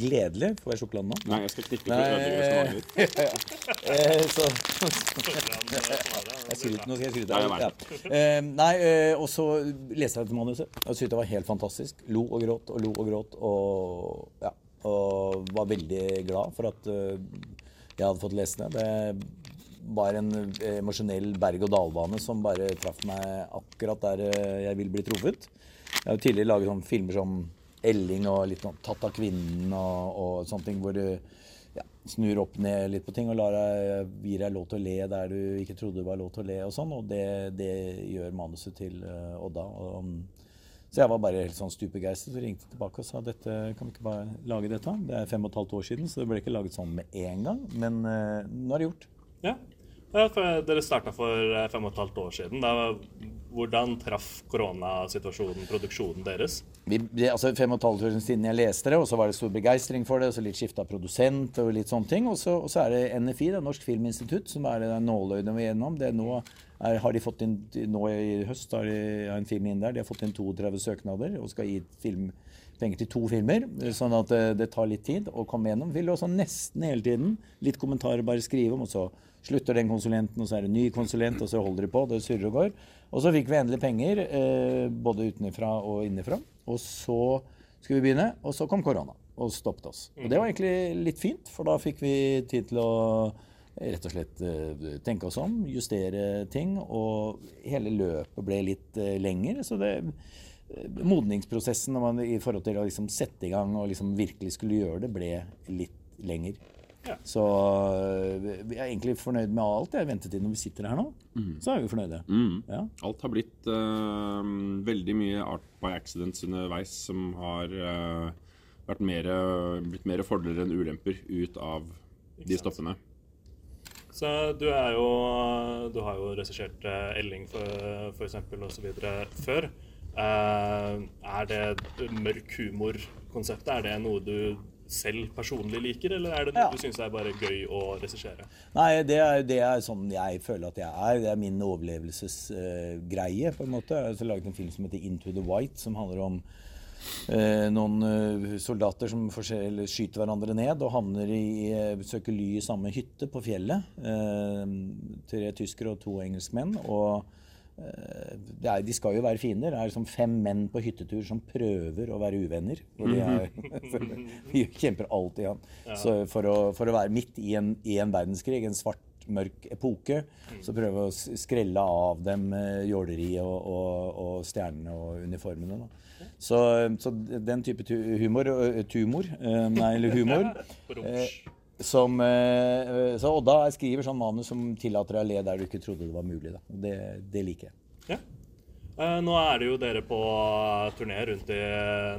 gledelig. Får jeg sjokolade nå? Nei, jeg skal knikke for å ødelegge. [LAUGHS] Eh, Jeg skryter, nå skal jeg skryte. Jeg Ja. Eh, nei, eh, og så leste jeg dette manuset Jeg syntes det var helt fantastisk. Lo og gråt og lo og gråt. Og, ja, og var veldig glad for at eh, jeg hadde fått lese det. Det var en eh, emosjonell berg-og-dal-bane som bare traff meg akkurat der eh, jeg ville bli truffet. Jeg har jo tidligere laget sånne filmer som Elling og litt sånn tatt av kvinnen og, og sånne ting hvor du ja, snur opp ned litt på ting og deg, gir deg lov til å le der du ikke trodde det var lov til å le og sånn. Og det, det gjør manuset til uh, Odda. Og, um, så jeg var bare helt sånn stupbegeistret og ringte tilbake og sa dette, kan vi ikke bare lage dette? Det er fem og et halvt år siden, så det ble ikke laget sånn med en gang. Men uh, nå er det gjort. Ja. Ja, dere starta for eh, fem og et halvt år siden. Da, hvordan traff koronasituasjonen produksjonen deres? Vi, altså fem og et halvt år siden jeg leste det, og så var det stor begeistring for det, og så litt skifta produsent og litt sånne ting. Og så, og så er det NFI, det er Norsk Filminstitutt, som er det nåløyet vi er gjennom. Det nå er, har de fått inn, nå i høst har de har en film inn der. De har fått inn 32 søknader og skal gi film, penger til to filmer. Sånn at det, det tar litt tid å komme gjennom. Vil også nesten hele tiden. Litt kommentarer bare skrive om, og så slutter den konsulenten, og så er det en ny konsulent, og så holder de på. Det surrer og går. Og så fikk vi endelig penger, eh, både utenfra og innenfra. Og så skulle vi begynne, og så kom korona og stoppet oss. Og det var egentlig litt fint, for da fikk vi tid til å rett og slett eh, tenke oss om, justere ting. Og hele løpet ble litt eh, lengre. Så det eh, modningsprosessen når man, i forhold til å liksom sette i gang og liksom virkelig skulle gjøre det, ble litt lenger. Så øh, vi er egentlig fornøyd med alt. Jeg ventetid når vi sitter her nå. Så er vi fornøyde. Mm. Ja. Alt har blitt uh, veldig mye art by accidents underveis som har uh, vært mer, blitt mer fordeler enn ulemper ut av de stoffene. Så du er jo Du har jo regissert eh, Elling for, f.eks. eksempel og så videre før. Uh, er det mørk humor-konseptet, er det noe du selv personlig liker, eller er det noe Ja. du syns er bare gøy å regissere? Nei, det er, det er sånn jeg føler at jeg er. Det er min overlevelsesgreie, på en måte. Jeg har laget en film som heter Into the White, som handler om uh, noen uh, soldater som skyter hverandre ned og havner i, eh, søker ly i samme hytte på fjellet. Tre tyskere og to engelskmenn. Og er, de skal jo være fiender. Det er liksom fem menn på hyttetur som prøver å være uvenner. Og de, er, [LAUGHS] [LAUGHS] de kjemper alltid. Ja. Så for å, for å være midt i en, i en verdenskrig, en svart, mørk epoke, så prøve å skrelle av dem eh, jåleriet og, og, og stjernene og uniformene. Så, så den type humor, eh, tumor, eh, nei, eller humor [LAUGHS] eh, som, eh, Så Odda skriver sånn manus som tillater deg å le der du ikke trodde det var mulig. Da. Det, det liker jeg. Eh, nå er det jo dere på turné rundt i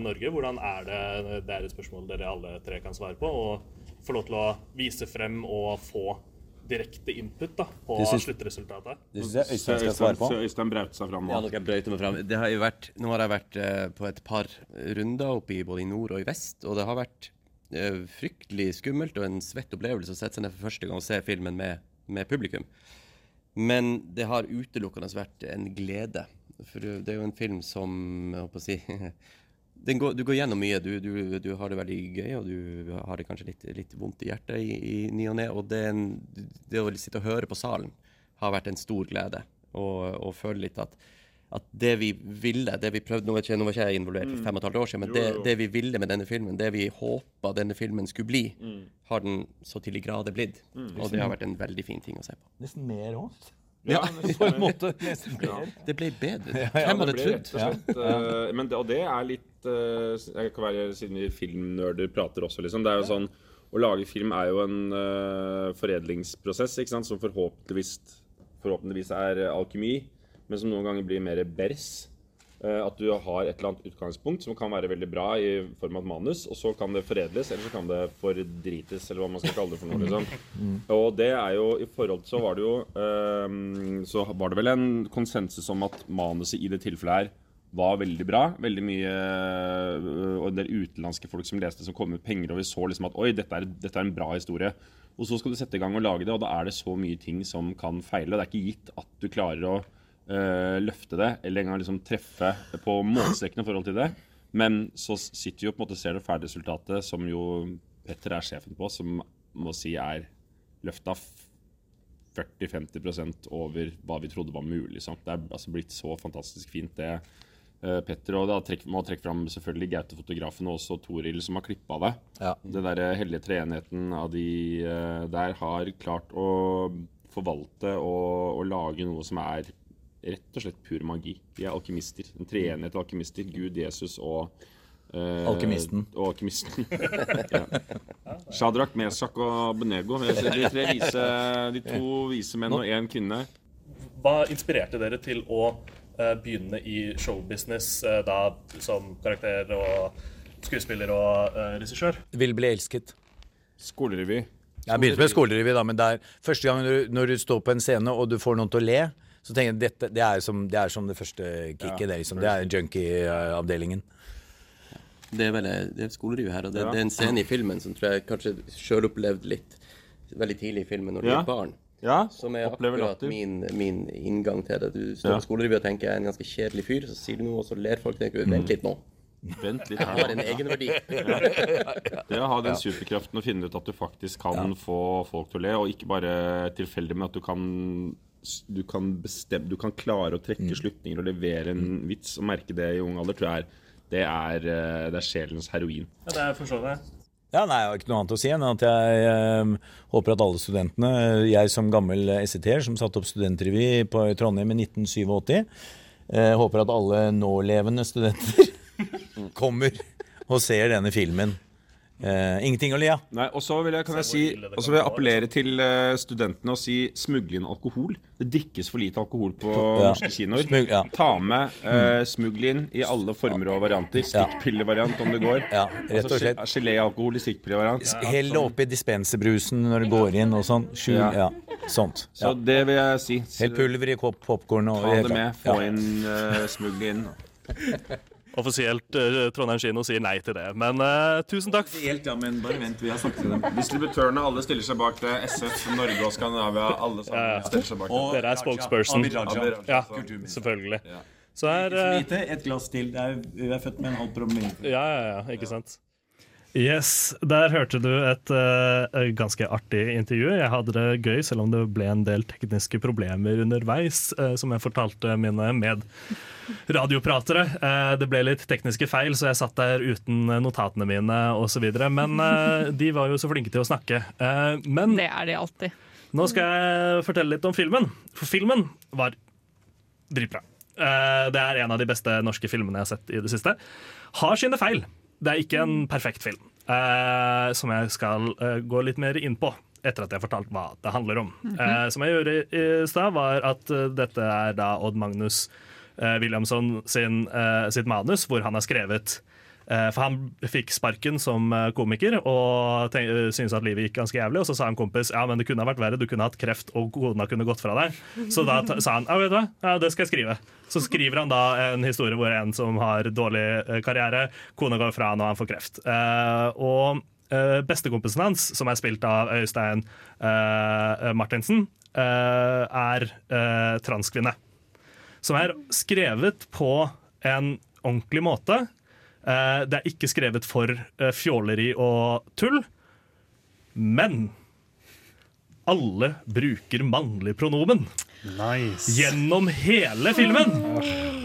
Norge. Hvordan er det Det er et spørsmål dere alle tre kan svare på. Og få lov til å vise frem og få direkte input da, på Det synes, sluttresultatet. Det syns jeg Øystein skal svare på. Øystein brauter seg fram nå. Ja, dere brøyter meg frem. Det har jo vært, nå har jeg vært eh, på et par runder oppe i både i nord og i vest, og det har vært eh, fryktelig skummelt og en svett opplevelse å sette seg ned for første gang og se filmen med, med publikum. Men det har utelukkende vært en glede. For det er jo en film som jeg håper å si [LAUGHS] går, Du går gjennom mye. Du, du, du har det veldig gøy, og du har det kanskje litt, litt vondt i hjertet i, ny og ne. Og det, det å sitte og høre på salen har vært en stor glede. Og, og føle litt at, at det vi ville, det vi prøvde Nå var ikke, nå var ikke jeg involvert for Mm. fem og et halvt år siden, men Jo, det, jo. det vi ville med denne filmen, det vi håpa denne filmen skulle bli, Mm. har den så til de grader blitt. Mm. Og det har vært en veldig fin ting å se på. Nesten mer òg. Ja, på en måte. Nesten. Det ble bedre. Ja, Hvem hadde det trodd? men det, og det er litt uh, Jeg kan være, Siden vi filmnerder prater også, liksom. Det er jo sånn Å lage film er jo en uh, foredlingsprosess ikke sant? som forhåpentligvis, forhåpentligvis er alkemi, men som noen ganger blir mer bers. Eh, at du har et eller annet utgangspunkt som kan være veldig bra i form av et manus, og så kan det foredles, eller så kan det fordrites, eller hva man skal kalle det for noe. liksom. Mm. Og det er jo i forhold til så var det jo um, Så var det vel en konsensus om at manuset i det tilfellet her var veldig bra. Veldig mye øh, Og en del utenlandske folk som leste, som kom med penger, og vi så liksom at oi, dette er, dette er en bra historie. Og så skal du sette i gang og lage det, og da er det så mye ting som kan feile. Det er ikke gitt at du klarer å løfte det, eller engang liksom treffe på målstreken i forhold til det. Men så sitter vi jo på en måte ser det ferdige resultatet, som jo Petter er sjefen på, som må si er løfta 40-50% over hva vi trodde var mulig. Sant? Det er altså blitt så fantastisk fint, det. eh, Petter og da trekk, må trekke fram selvfølgelig Gaute-fotografen og også Toril som har klippa det. Ja. Den der hellige treenigheten av de eh, der har klart å forvalte og, og lage noe som er rett og slett pur magi. De er alkymister. En treenighet alkymister. Gud, Jesus og eh, Alkymisten. Og alkymisten. [LAUGHS] ja. Shadrach, Mesak og Benego. De, tre vise, de to vise menn og én kvinne. Hva inspirerte dere til å eh, begynne i showbusiness eh, da som karakter og skuespiller og uh, regissør? Vil bli elsket. Skolerevy. Jeg begynte med skolerevy, da, men det er første gang du, når du står på en scene og du får noen til å le, så tenker jeg dette, det er som det, er som det første kicket. Ja, det, liksom, det er junkie-avdelingen. Det er vel det er skoleriv her, og det, Ja. det er en scene i filmen som tror jeg kanskje sjøl opplevde litt veldig tidlig i filmen når du Ja. er barn. Ja, Som er akkurat min, min inngang til det. Du står Ja. på skolerevy og tenker jeg er en ganske kjedelig fyr, så sier du noe, og så ler folk. tenker Vent litt nå. Vent litt. Jeg har en egenverdi. Ja. [LAUGHS] Det å ha den Ja. superkraften og finne ut at du faktisk kan få folk til å le, og ikke bare tilfeldig, men at du kan du kan, bestemme, du kan klare å trekke slutninger og levere en vits og merke det i ung alder, tror jeg er det er, eh, det er sjelens heroin. Ja, det er forstår jeg. Ja, nei, Jeg har ikke noe annet å si enn at jeg eh, håper at alle studentene Jeg som gammel SET-er som satte opp studentrevy på Trondheim i 1987, eh, håper at alle nålevende studenter [LAUGHS] kommer og ser denne filmen. Eh, ingenting å le av. Nei, og så vil jeg, kan jeg si, og så vil jeg appellere til uh, studentene og si smugle inn alkohol. Det drikkes for lite alkohol på Ja. norske kinoer. Smug, ja. Ta med uh, smugl inn i alle former og varianter. Stikkpillevariant om det går. Ja, rett og slett. Altså, Geléalkohol i stikkpillevariant. Hell det oppi dispenserbrusen når det går inn og sånn. Skjul, Ja. ja. Sånt. Så det vil jeg si. Hell pulver i popkorn Ta det med. Få Ja. inn uh, smugl inn. [LAUGHS] Offisielt uh, Trondheim kino sier nei til det. Men uh, tusen takk. Helt, ja, men bare vent, vi har snakket til dem. Distributørene alle stiller seg bak det. SF, Norge og Skandinavia, alle sammen stiller seg bak det. Dere er spokesperson. Abid Raja. Ja, selvfølgelig. Så er lite, et glass til. Det er, vi er født med en halv promille. Ja, ja, ja, ikke sant. Yes, Der hørte du et uh, ganske artig intervju. Jeg hadde det gøy, selv om det ble en del tekniske problemer underveis, uh, som jeg fortalte mine medradiopratere. Uh, det ble litt tekniske feil, så jeg satt der uten notatene mine osv. Men de var jo så flinke til å snakke. Men Det er de alltid. nå skal jeg fortelle litt om filmen. For filmen var dritbra. Det er en av de beste norske filmene jeg har sett i det siste. Har sine feil. Det er ikke en perfekt film, uh, som jeg skal uh, gå litt mer inn på. Etter at jeg har fortalt hva det handler om. Mhm. Eh, som jeg gjorde i stad, var at dette er da Odd Magnus Williamson sin, sitt manus, hvor han har skrevet For han fikk sparken som eh, komiker og eh, syntes at livet gikk ganske jævlig. Og så sa en kompis ja, men det kunne vært verre, du kunne hatt kreft og kona kunne gått fra deg. Så da sa han ja, vet du hva, ja, det skal jeg skrive. Så skriver han da en historie hvor en som har dårlig eh, karriere, kona går fra han og han får kreft. Eh, og eh, bestekompisen hans, som er spilt av Øystein eh, Martinsen, eh, er eh, transkvinne. Som er skrevet på en ordentlig måte. Eh, det er ikke skrevet for eh, fjåleri og tull, men alle bruker mannlig pronomen. Gjennom hele filmen.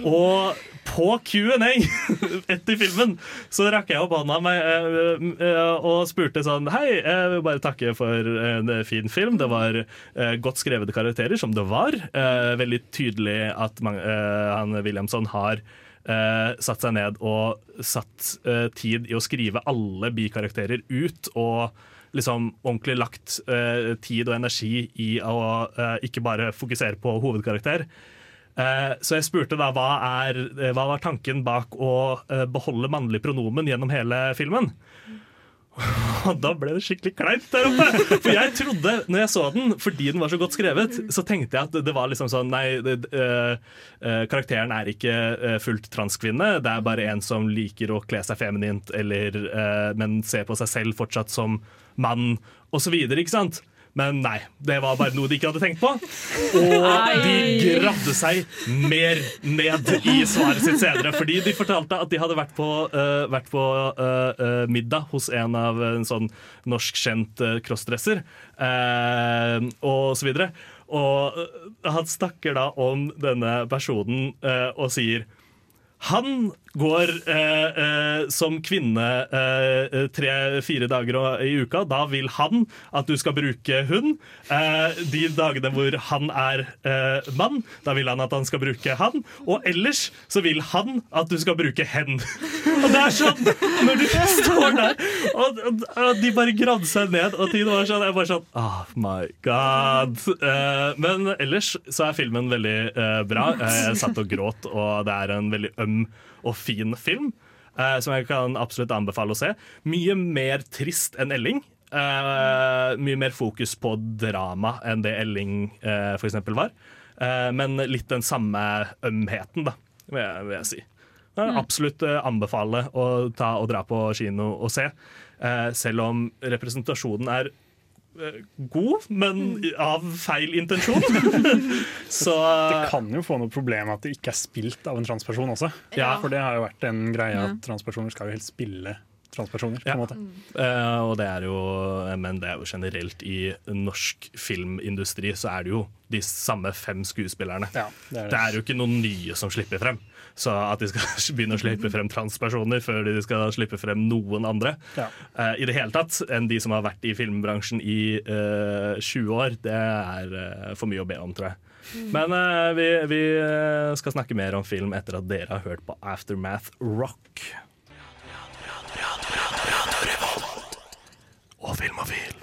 Og på Q&A [LAUGHS] etter filmen så rakk jeg opp hånda meg eh, og spurte sånn Hei, jeg vil bare takke for en fin film. Det var godt skrevede karakterer, som det var. Veldig tydelig at han Williamson har eh, satt seg ned og satt eh, tid i å skrive alle bikarakterer ut. og liksom ordentlig lagt eh, tid og energi i å eh, ikke bare fokusere på hovedkarakter. Eh, så jeg spurte da hva, er, hva var tanken bak å eh, beholde mannlig pronomen gjennom hele filmen. [LAUGHS] Og da ble det skikkelig kleint der oppe. For jeg trodde, når jeg så den, fordi den var så godt skrevet, så tenkte jeg at det var liksom sånn Nei, det, øh, øh, karakteren er ikke øh, fullt transkvinne. Det er bare en som liker å kle seg feminint, eller, øh, men ser på seg selv fortsatt som mann, osv. Ikke sant? Men nei, det var bare noe de ikke hadde tenkt på. Og de gravde seg mer ned i svaret sitt senere. Fordi de fortalte at de hadde vært på, uh, vært på uh, uh, middag hos en av en sånn norskkjent uh, crossdresser, og så videre. Og han snakker da om denne personen og sier Han går eh, eh, som kvinne eh, tre-fire dager i uka. Da vil han at du skal bruke hun. Eh, de dagene hvor han er eh, mann, da vil han at han skal bruke han. Og ellers så vil han at du skal bruke hen. [LAUGHS] Og det er sånn når du [LAUGHS] står der, og, og, og de bare gravde seg ned, og tiden var sånn Jeg bare sånn Oh my god. Eh, men ellers så er filmen veldig eh, bra. Eh, Jeg satt og gråt, og det er en veldig øm og fin film. Uh, som jeg kan absolutt anbefale å se. Mye mer trist enn Elling. Uh, mye mer fokus på drama enn det Elling uh, for eksempel var. Uh, men litt den samme ømheten, da, vil jeg, vil jeg si. Jeg Mm. absolutt eh, anbefale å ta og dra på kino og se. Eh, selv om representasjonen er eh, god, men av feil intensjon. [LAUGHS] Så Det kan jo få noe problem at det ikke er spilt av en transperson også. Ja. For det har jo vært en greie at transpersoner skal jo helt spille transpersoner. på en måte. Uh, og det er jo, men det er jo generelt i norsk filmindustri så er det jo de samme fem skuespillerne. det, er det. er jo ikke noen nye som slipper frem. Så at de skal [LAUGHS] begynne å slippe frem transpersoner før de skal slippe frem noen andre Ja. uh, i det hele tatt enn de som har vært i filmbransjen i uh, 20 år, det er uh, for mye å be om, tror jeg. Men eh, vi, vi eh, skal snakke mer om film etter at dere har hørt på Aftermath Rock. Og Filmofil.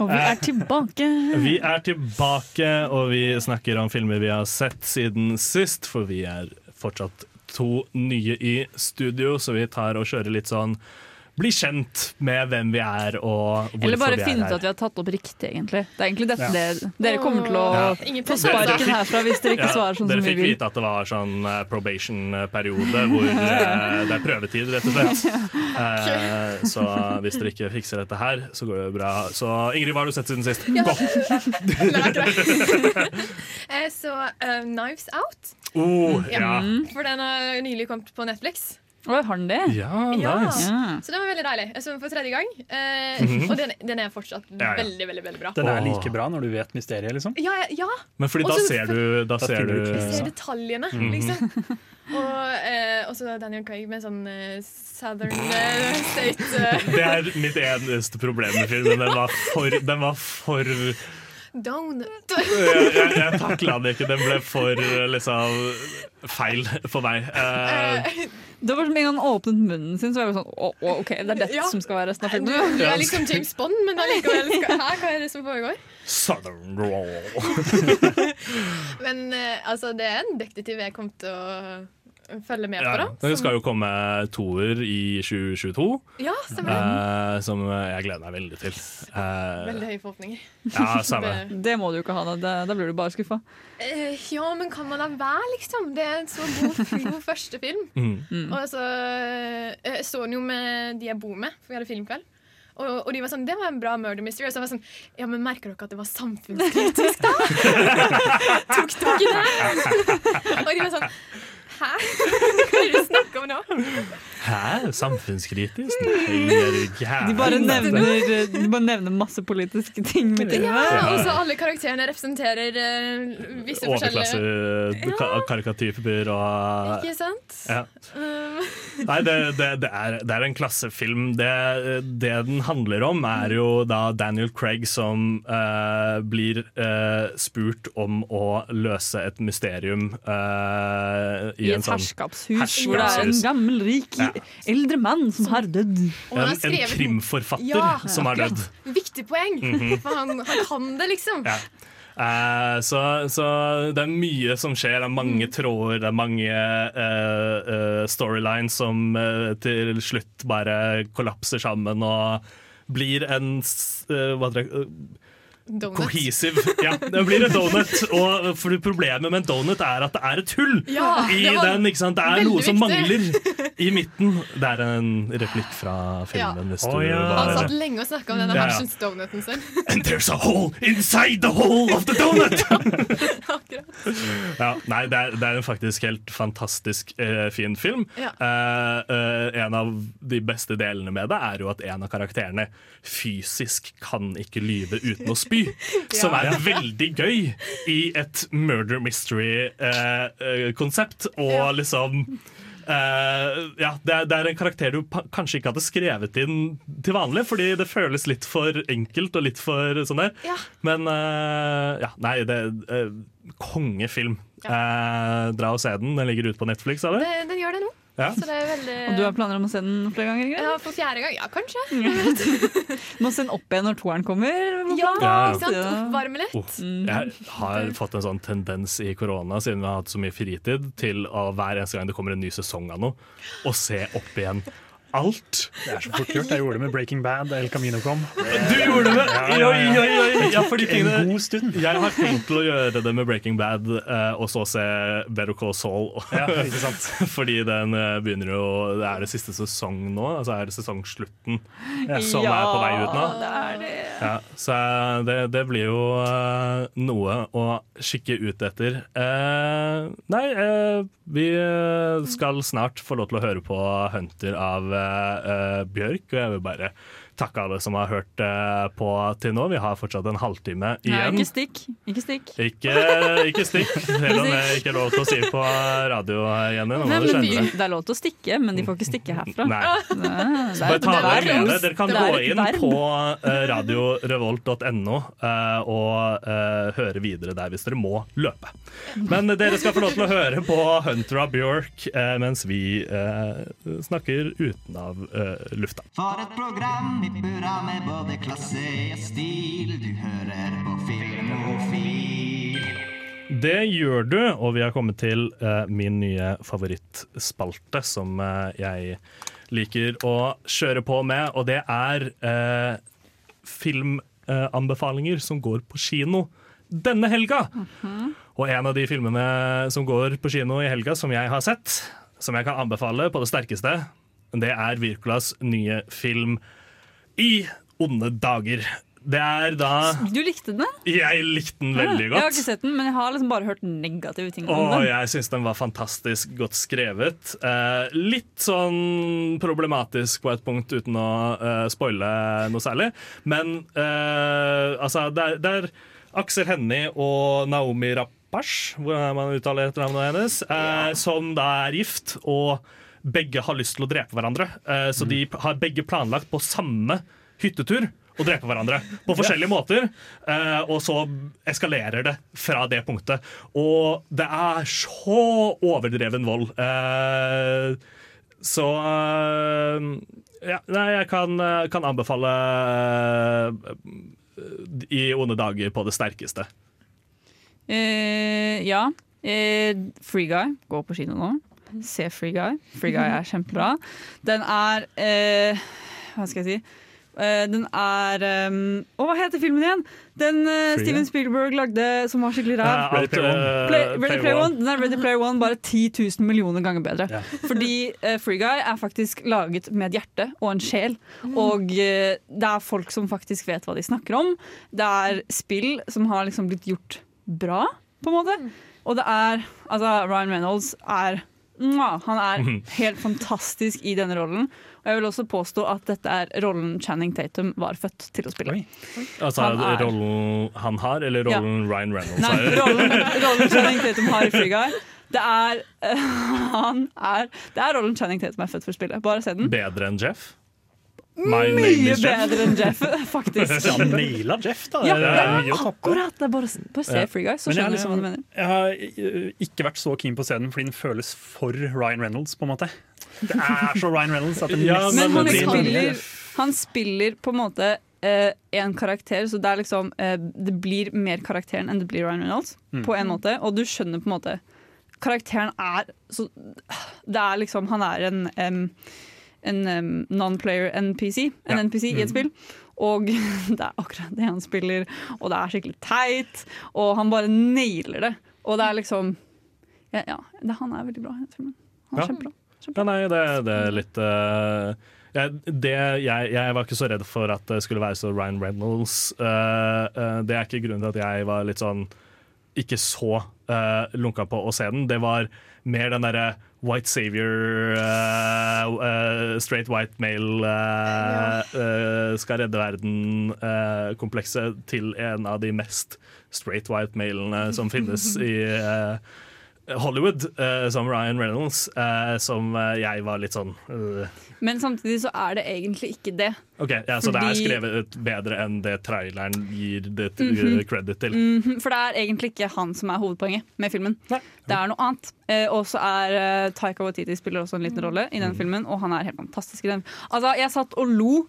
Og vi er tilbake. [LAUGHS] Vi er tilbake, og vi snakker om filmer vi har sett siden sist, for vi er fortsatt to nye i studio, så vi tar og kjører litt sånn bli kjent med hvem vi er og hvorfor Eller bare er finne ut at vi har tatt opp riktig, egentlig. Det er egentlig dette Ja. det, dere kommer til å Ja. Få sparken herfra hvis dere ikke Ja, svarer sånn som vi vil. Dere fikk vite at det var sånn eh, probation-periode hvor eh, det er prøvetid, rett og slett. [LAUGHS] Eh, så hvis dere ikke fikser dette her, så går det bra. Så Ingrid, hva har du sett siden sist? Ja. Gå! [LAUGHS] [LAUGHS] Så Knives Out. Oh, ja. For den har nylig kommet på Netflix. Oi, har den det? Ja, nice. Så den var veldig deilig. Jeg så den for tredje gang. Eh, Mhm. Og den, den er fortsatt Ja, ja. veldig, veldig veldig bra. Den er like bra når du vet mysteriet, liksom. Ja, ja, ja. Men fordi da Også- ser du, da Da ser finner du du ser detaljene, Mhm. liksom. Og eh, også Daniel Craig med sånn eh, Southern eh, State eh, Det er mitt eneste problem med filmen. Den var for, den var for Donut. jeg, jeg takla den ikke. Den ble for liksom feil for meg. Uh, Det var som en gang han åpnet munnen sin, så var jeg sånn å, å, OK, det er dette Ja. som skal være resten av Du, filmen. du er liksom James Bond, men allikevel skal, Hæ, hva er det som foregår? Southern Roll. [LAUGHS] Men eh, altså, det er en detektiv jeg kom til å følge med på, Ja, da. det skal jo komme toer i 2022, Ja, eh, som jeg gleder meg veldig til. Eh, Veldig høye forhåpninger. Ja, samme. [LAUGHS] Det- må du jo ikke ha, da, Da- blir du bare skuffa. Eh, ja, men kan man da være, liksom? Det er en så god, god [LAUGHS] første film. Mm. Og så eh, Jeg så den jo med de jeg bor med, for vi hadde filmkveld. Og, og de var sånn, Det var en bra murder mystery. Og så var jeg sånn Ja, men merker dere at det var samfunnskritisk, da? [LAUGHS] Tok dere det? og de var sånn Hæ? [LAUGHS] Hva er det du snakker om nå? Hæ? Samfunnskritisk? Nei, du gæren? De bare nevner, de bare nevner masse politiske ting med. Ja, og så alle karakterene representerer uh, visse forskjellige Overklassekarikatyper og Ikke sant? Ja. Nei, det, det, det, er, det er en klassefilm. Det, det den handler om, er jo da Daniel Craig som uh, blir uh, spurt om å løse et mysterium eh, i, I en et sånn herskapshus hvor det er en gammel, rik Ja. Eldre mann som har dødd. En, en krimforfatter Ja, som har dødd. Viktig poeng, Mhm. for han, han kan det, liksom. Ja. Uh, så, så det er mye som skjer. Det er mange Mm. tråder, det er mange uh, uh, storylines som til slutt bare kollapser sammen og blir en hva heter det? Donut. Cohesive. Ja, det blir en donut. Og for Problemet med en donut er at det er et hull Ja, i den. ikke sant? Det er noe som viktig. mangler i midten. Det er en replikk fra filmen. Hvis Å, du ja. Han satt lenge og snakka om denne Ja, ja. hersens donuten sin. And there's a hole inside the hole of the donut! [LAUGHS] ja, nei, det er, det er en faktisk helt fantastisk eh, fin film. Ja. Eh, eh, en av de beste delene med det er jo at en av karakterene fysisk kan ikke lyve uten å spy. Som er veldig gøy i et murder mystery-konsept. og liksom eh, ja, det, er, det er en karakter du kanskje ikke hadde skrevet inn til vanlig, fordi det føles litt for enkelt og litt for sånn der. Ja. Men eh, ja, nei, det uh, kongefilm. Eh, dra og se den. Den ligger ute på Netflix, sa du? Den, den gjør det nå. Ja. Så det er veldig Og du har planer om å se den flere ganger? Ja, for fjerde gang. Ja, kanskje. [LAUGHS] Må se den opp igjen når toeren kommer? Ja, Ja, ikke sant? Oppvarme litt. Oh, jeg har fått en sånn tendens i korona, siden vi har hatt så mye fritid, til å hver eneste gang det kommer en ny sesong av noe, å se opp igjen alt. Det er så fort gjort. Jeg gjorde det med Breaking Bad da El Camino kom. Du gjorde det! Ja, ja, ja. En god stund. jeg har tenkt til å gjøre det med Breaking Bad, eh, og så se Better Call Saul. Ja, [LAUGHS] fordi den eh, begynner jo Det er det siste sesong nå, altså er det sesongslutten Ja. som er på vei ut nå. det er det. Ja, så eh, det, det blir jo noe å kikke ut etter. Eh, nei, vi skal snart få lov til å høre på Hunter av Bjørk, og jeg vil bare takke alle som har hørt eh, på til nå. Vi har fortsatt en halvtime igjen. Nei, ikke stikk. Ikke stikk. Ikke, ikke stikk, [LAUGHS] selv om det ikke er lov til å si på radio, Jenny. Nå må Nei, du skjønne vi, det. det er lov til å stikke, men de får ikke stikke herfra. Nei. Nei, Så bare ta det er- dere med det. Dere kan gå inn verb. på uh, radiorevolt.no eh, og eh, høre videre der hvis dere må løpe. Men dere skal få lov til å høre på Hunter av Bjork eh, mens vi eh, snakker utenav uh, lufta. For et program i burra med både klasse og stil. Du hører på Filmofil. Det gjør du, og vi har kommet til eh, min nye favorittspalte, som eh, jeg liker å kjøre på med, og det er uh, filmanbefalinger som går på kino denne helga. Og en av de filmene som går på kino i helga, som jeg har sett, som jeg kan anbefale på det sterkeste, det er Virkolas nye film I onde dager. Det er da Du likte den? Jeg likte den veldig godt. Jeg har ikke sett den, men jeg har liksom bare hørt negative ting om Og den. jeg syns den var fantastisk godt skrevet. Eh, litt sånn problematisk på et punkt, uten å eh, spoile noe særlig. Men eh, altså, det er, det er Aksel Hennie og Naomi Rapash, hvordan man uttaler etternavnet hennes, eh, som da er gift. og begge har lyst til å drepe hverandre. Eh, så de har begge planlagt på samme hyttetur å drepe hverandre på forskjellige måter. Eh, og så eskalerer det fra det punktet. Og det er så overdreven vold. Eh, så ja, nei, jeg kan, kan anbefale I onde dager på det sterkeste. Uh, ja. Uh, Free Guy går på kino nå. Se Free Guy. Free Guy er kjempebra. Den er eh, Hva skal jeg si? Eh, den er um, Å, hva heter filmen igjen? Den eh, Steven Spielberg lagde som var skikkelig rar. Uh, Ready, Play, Ready Player One. Den er Ready Player One bare 10 000 millioner ganger bedre. Fordi eh, Free Guy er faktisk laget med et hjerte og en sjel. Og eh, det er folk som faktisk vet hva de snakker om. Det er spill som har liksom blitt gjort bra, på en måte. Og det er Altså, Ryan Reynolds er Han er helt fantastisk i denne rollen. Og jeg vil også påstå at dette er rollen Channing Tatum var født til å spille. Altså Han er- rollen han har, eller Ja. rollen Ryan Reynolds Nei, rollen, [LAUGHS] rollen Channing Tatum har i Free Guy. Det er, uh, [LAUGHS] han er, det er rollen Channing Tatum er født for å spille. Bare se den. Bedre enn Jeff? My Mye bedre enn Jeff, [LAUGHS] faktisk. Ja, han naila Jeff, da. Ja, det er mye å akkurat. Det er bare, bare se Free Guy, så skjønner jeg- liksom hva du mener. Jeg har eh, ikke vært så keen på scenen fordi den føles for Ryan Reynolds, på en måte. Det er så Ryan Reynolds at [LAUGHS] det Ja, Men han spiller, han spiller på en måte eh, en karakter, så det er liksom uh, Det blir mer karakteren enn det blir Ryan Reynolds, Mm. på en måte. Og du skjønner på en måte Karakteren er så Det er liksom Han er en em, en um, non-player NPC, en Ja. NPC i et Mm. spill. Og [LAUGHS] det er akkurat det han spiller, og det er skikkelig teit. Og han bare nailer det. Og det er liksom Ja, ja det, han er veldig bra i den filmen. Han er Ja. kjempebra. Ja, nei, det, det er litt uh, jeg, det, jeg, jeg var ikke så redd for at det skulle være så Ryan Reynolds. Uh, uh, det er ikke grunnen til at jeg var litt sånn ikke så lunka på å se den. Det var mer den derre white savior, uh, uh, straight white male eh, skal redde verden-komplekset til en av de mest straight white malene som finnes [LAUGHS] i Hollywood, eh, som Ryan Reynolds, eh, som eh, jeg var litt sånn. Men samtidig så er det egentlig ikke det. OK, ja, så det er skrevet bedre enn det traileren gir det mm -hmm. credit til. Mhm, for det er egentlig ikke han som er hovedpoenget med filmen. Det er noe annet. Og så er Taika Waititi spiller også en liten rolle i den filmen, og han er helt fantastisk i den. Altså, jeg satt og lo.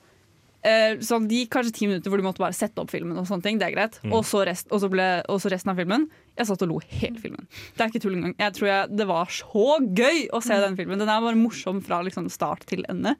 Eh, sånn de kanskje ti minutter hvor du måtte bare sette opp filmen, og sånne ting, det er greit. Mm. Og, så rest, og, så ble, og så resten av filmen. Jeg satt og lo hele filmen. Det er ikke tull engang. Jeg tror jeg, Det var så gøy å se den filmen. Den er bare morsom fra liksom, start til ende,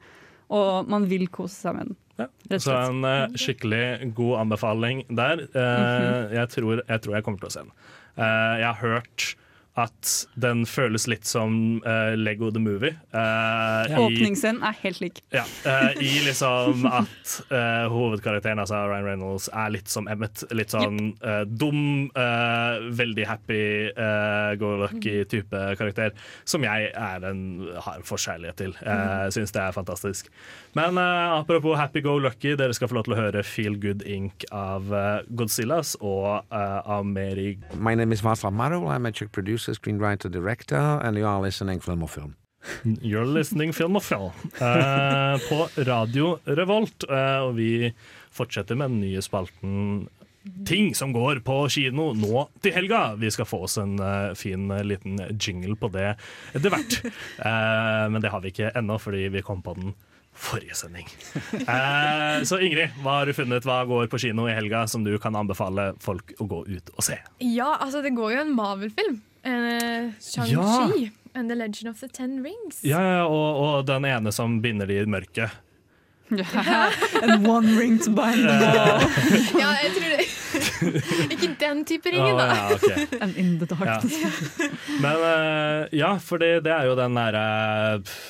og man vil kose seg med den. Ja. Så en uh, skikkelig god anbefaling der. Uh, mm -hmm. jeg, tror, jeg tror jeg kommer til å se den. Uh, jeg har hørt at den føles litt som uh, Lego the Movie. Uh, ja. Åpningsscenen er helt lik. Ja, uh, I liksom at uh, hovedkarakteren, altså Ryan Reynolds, er litt som Emmet. Litt sånn eh, dum, eh, veldig happy, eh, go lucky type karakter. Som jeg er en, har en forkjærlighet til. Jeg syns det er fantastisk. Men uh, apropos happy go lucky, dere skal få lov til å høre Feel Good Inc. av uh, Godzillas og uh, Ameri My name is Václav Marol. I'm a Czech producer, screenwriter, director, and you are listening Film og Film. [LAUGHS] You're listening Film og Film på Radio Revolt. og vi fortsetter med den nye spalten Ting som går på kino nå til helga. Vi skal få oss en uh, fin uh, liten jingle på det etter hvert. Uh, [LAUGHS] men det har vi ikke ennå, fordi vi kom på den forrige sending. Eh, så Ingrid, hva har du funnet? Hva går på kino i helga som du kan anbefale folk å gå ut og se? Ja, altså det går jo en Marvel-film. Uh, Shang-Chi and The Legend of the Ten Rings. Ja, ja, og, og den ene som binder de i mørket. [LAUGHS] En one ring to bind them all. ja, jeg tror det [LAUGHS] Ikke den type ringen, da. da. ja, okay. And in the dark. Ja. Men uh, ja, for det, det er jo den derre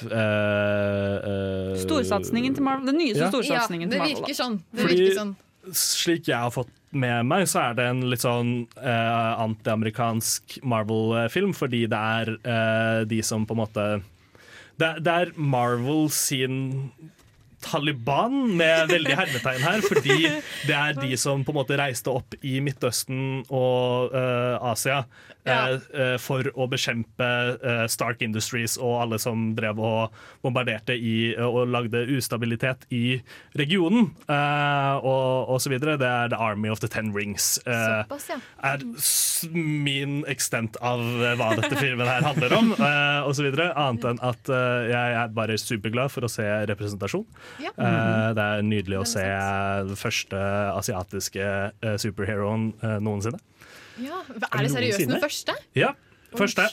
uh, Storsatsingen til Marvel. Den nyeste Ja. storsatsingen Ja, det til Marvel. virker sånn. Det Fordi- virker sånn. Slik jeg har fått med meg, så er det en litt sånn uh, antiamerikansk Marvel-film, fordi det er eh, de som på en måte det, det er Marvel sin Taliban, med veldig hermetegn her, fordi det er de [LAUGHS] som på en måte reiste opp i Midtøsten og uh, Asia eh, eh, for å bekjempe eh, Stark Industries og alle som drev og bombarderte i, og lagde ustabilitet i regionen, eh, og, og så videre. Det er The Army of the Ten Rings. eh, Såpass, ja. er min extent av hva dette filmen her handler om, eh, og så videre. Annet enn at jeg er bare superglad for å se representasjon. Ja. Eh, det er nydelig å se den første asiatiske superheroen noensinne. Ja. Er det seriøst den første? Ja, første.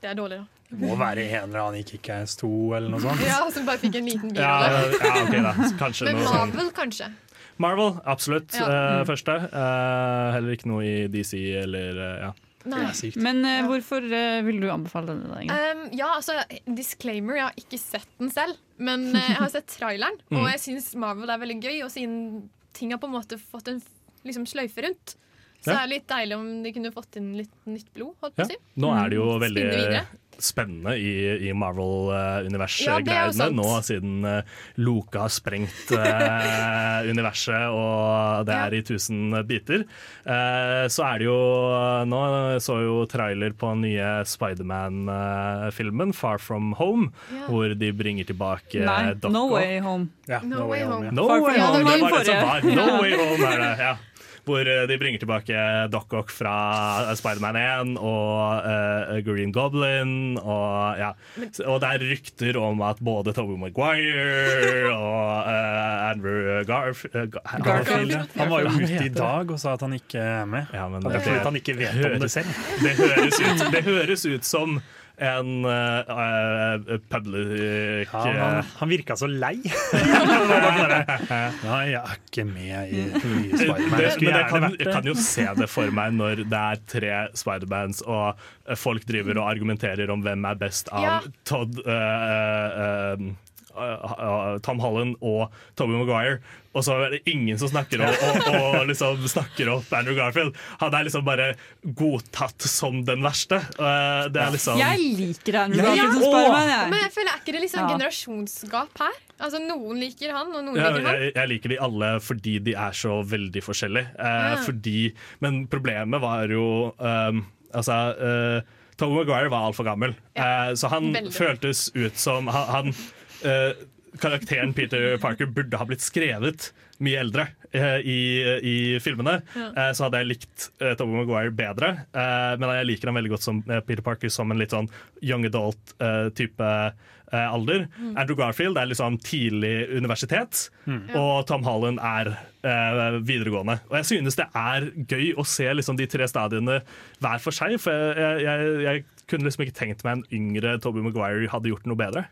Det er dårlig, da. Det må være en eller annen i Kickass 2 eller noe sånt. [LAUGHS] Ja, Som bare fikk en liten Ja, ja, ok da. Kanskje Men noe sånn. Marvel, kanskje. Marvel, absolutt. Ja. eh, Mm. første. Uh, heller ikke noe i DC eller uh, ja. Nei. Men uh, hvorfor uh, vil du anbefale denne? Um, ja, altså, disclaimer, jeg har ikke sett den selv, men uh, jeg har sett traileren. [LAUGHS] Mm. Og jeg syns Marvel er veldig gøy, og siden ting har på en måte fått en liksom, sløyfe rundt, så Ja. er det litt deilig om de kunne fått inn litt nytt blod. Holdt på å si. Nå er det jo Mm. veldig spennende i, i Marvel-universet. Ja, det er nå siden uh, Loke har sprengt uh, [LAUGHS] universet og det er i tusen biter. Uh, så er det jo Nå så jo trailer på den nye Spiderman-filmen, Far From Home, Ja. hvor de bringer tilbake Nei, Doc No Way Home. Ja, No Way Home. No Far Way Home, Home det var det som var. No Way Home er det, ja. Hvor eh, de bringer tilbake Doc Ock fra Spiderman 1 og uh, Green Goblin. Og, ja. og det er rykter om at både Tobey Maguire [LAUGHS] og uh, Andrew Garf eh, Gar Garfield. Han var jo ute i dag og sa at han ikke er med. Ja, men det er fordi han ikke vet om det selv. Det høres ut, det høres ut som en uh, public Ja, han, han virka så lei. [LAUGHS] [LAUGHS] Nei, jeg er ikke med i nye Spiderman. Jeg skulle gjerne kan, vært jeg kan jo se det for meg når det er tre Spidermans og eh, folk driver og argumenterer om hvem er best av Ja. Todd uh, eh, eh, Tom Holland og Tobey Maguire. Og så er det ingen som snakker om og, og liksom snakker opp Andrew Garfield. Han er liksom bare godtatt som den verste. Eh, det er liksom Jeg liker Andrew Garfield ja. ja. meg, jeg. Men jeg føler, er ikke det liksom Ja. generasjonsgap her? Altså Noen liker han, og noen Ja, liker han. jeg, jeg liker de alle fordi de er så veldig forskjellige. Eh, Ja. fordi, men problemet var jo um, Altså, uh, Tom Maguire var altfor gammel. Eh, så han veldig. føltes ut som Han, han eh, Karakteren Peter Parker burde ha blitt skrevet mye eldre eh, i, i filmene. Ja. Eh, så hadde jeg likt eh, Tom Maguire bedre. Eh, men jeg liker ham veldig godt som eh, Peter Parker som en litt sånn young adult-type alder. Mm. Andrew Garfield er liksom tidlig universitet, Mm. og Tom Holland er eh, videregående. Og jeg synes det er gøy å se liksom de tre stadiene hver for seg, for jeg, jeg, jeg, jeg kunne liksom ikke tenkt meg en yngre Tobey Maguire hadde gjort noe bedre.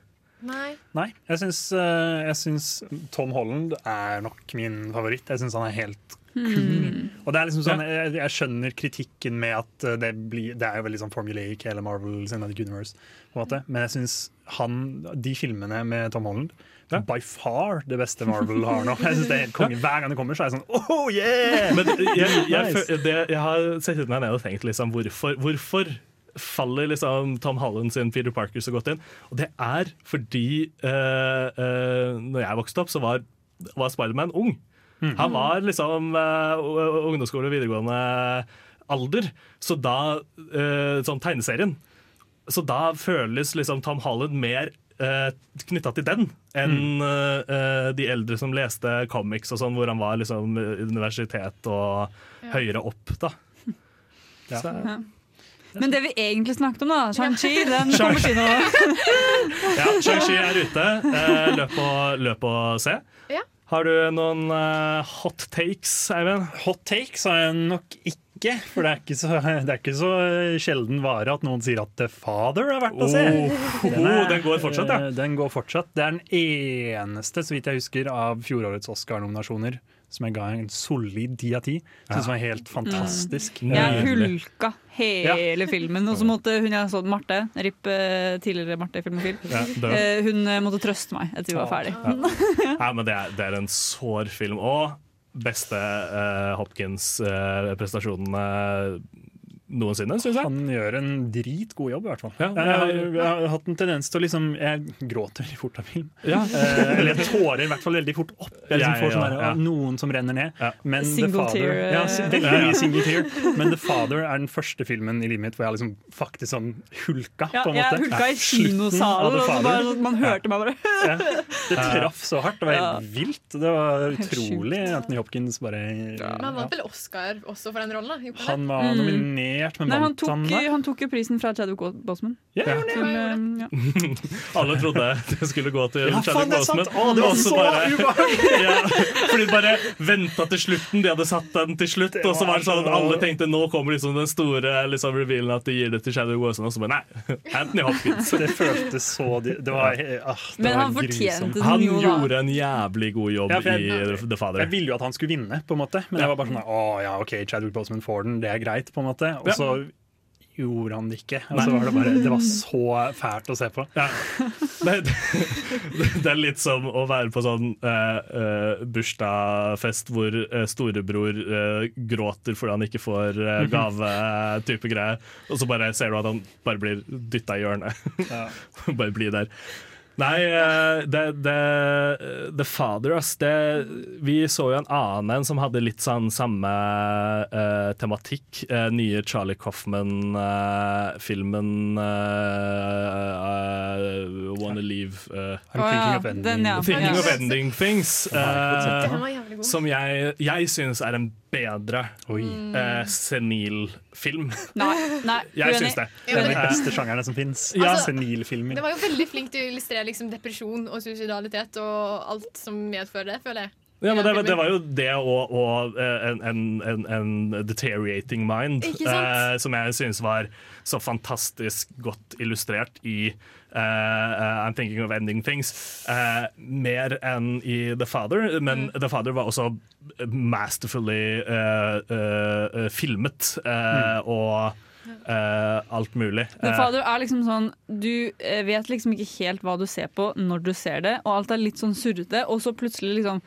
Nei. Nei, jeg syns, eh, jeg syns Tom Holland er nok min favoritt. Jeg syns han er helt kul. Og det er liksom sånn, jeg, jeg skjønner kritikken med at eh, det, blir, det er jo veldig sånn formulaic hele Marvel Cinematic Universe. På en måte. Men jeg syns han, de filmene med Tom Holland by far det beste Marvel har nå. Jeg synes det er helt konge. Hver gang det kommer, så er jeg sånn oh yeah! Men jeg, jeg, jeg, det, jeg har sett meg ned og tenkt liksom, hvorfor, hvorfor faller liksom Tom Holland sin Peter Parker så godt inn? Og det er fordi uh, når jeg vokste opp, så var, var Spiderman ung. Mm. Han var liksom uh, ungdomsskole, videregående alder. Så da uh, Sånn tegneserien. Så da føles liksom Tom Holland mer uh, knytta til den enn uh, uh, de eldre som leste comics og sånn, hvor han var liksom uh, universitet og Ja. høyere opp, da. Ja. Så, Ja. Men det vi egentlig snakket om, da, Shang-Chi, den kommer til nå. ja, Shang-Chi er ute. Uh, løp, og, løp og se. Ja. Har du noen uh, hot takes, Eivind? Hot takes har jeg nok ikke. For det er ikke så, det er ikke så sjelden vare at noen sier at The Father er verdt å se. Oh, den går fortsatt, ja. eh, Den går fortsatt. Det er den eneste, så vidt jeg husker, av fjorårets Oscar-nominasjoner som jeg ga en solid ti av ti. Syns den var helt fantastisk. Mm. Jeg hulka hele filmen. Og så måtte hun jeg så Marte, RIP eh, tidligere Marte Filmofil, Ja, eh, hun eh, måtte trøste meg etter vi var ferdig. Ja, men det er, det er en sår film. Og beste uh, Hopkins-prestasjonen noensinne, syns jeg. Han gjør en dritgod jobb, i hvert fall. Ja, jeg, har, jeg har hatt en tendens til å liksom Jeg gråter veldig fort av film. Ja. Eh, eller jeg tårer i hvert fall veldig fort opp. Jeg liksom Ja, får sånn ja, ja. Noen som renner ned. Men The Single Father, tear, ja, veldig Ja, ja. mye single tear. Men The Father er den første filmen i livet mitt hvor jeg liksom faktisk sånn hulka. På en jeg måte. hulka i kinosalen, og så bare, sånn- man hørte meg bare Det traff så hardt. Det var helt vilt. Det var utrolig. Anthony Hopkins bare Men han vant vel Oscar også for den rollen? Han var Mm. Nominert, men Nei, han vant tok, han tok jo prisen fra Chadwick Boseman. Ja, Til, det. eh, ja. [LAUGHS] Alle trodde det skulle gå til Ja, Chadwick det! Boseman. Å, det var så bare- [LAUGHS] ja, fordi de bare venta til slutten. De hadde satt den til slutt. Og så var det sånn at alle tenkte nå kommer liksom den store liksom, revealen at de gir det til Chadwick Boseman. Og så bare nei, [LAUGHS] Anthony Hopkins. Det føltes så Det var, ah, det Men han fortjente grusomt. den Han jo, gjorde en jævlig god jobb Ja, jeg- i The Father. Jeg ville jo at han skulle vinne, på en måte men jeg var bare sånn Å ja, OK, Chadwick Boseman får den, det er greit, på en måte. Og Ja. så gjorde han det ikke. Og så var det bare Det var så fælt å se på. Ja. Det, det, [LAUGHS] det er litt som å være på sånn uh, bursdagsfest hvor uh, storebror uh, gråter fordi han ikke får uh, gave, type greie. Og så bare ser du at han bare blir dytta i hjørnet. [LAUGHS] bare bli der. Nei, eh, det, det, The Father, ass. Det, vi så jo en annen en som hadde litt sånn samme uh, tematikk. Uh, nye Charlie Coffman-filmen Wanna Leave eh, I'm thinking of ending. den, ja. Thinking Ja. of Ending Things. eh, Den som jeg, jeg syns er en bedre eh, senil film. Nei, nei Jeg syns det. Det er de Eh, beste sjangerne som fins. Ja. Senilfilmer. Det var jo veldig flink til å illustrere liksom, depresjon og suicidalitet og alt som medfører det, føler jeg. Ja, men det, det var jo det og, og eh, en, en, en, en deteriorating mind, eh, som jeg synes var så fantastisk godt illustrert i eh, eh, I'm Thinking of Ending Things. Uh, mer enn i The Father, men Mm. The Father var også masterfully uh, eh, eh, filmet Mm. og eh, alt mulig. Men fader er liksom sånn Du eh, vet liksom ikke helt hva du ser på når du ser det, og alt er litt sånn surrete, og så plutselig liksom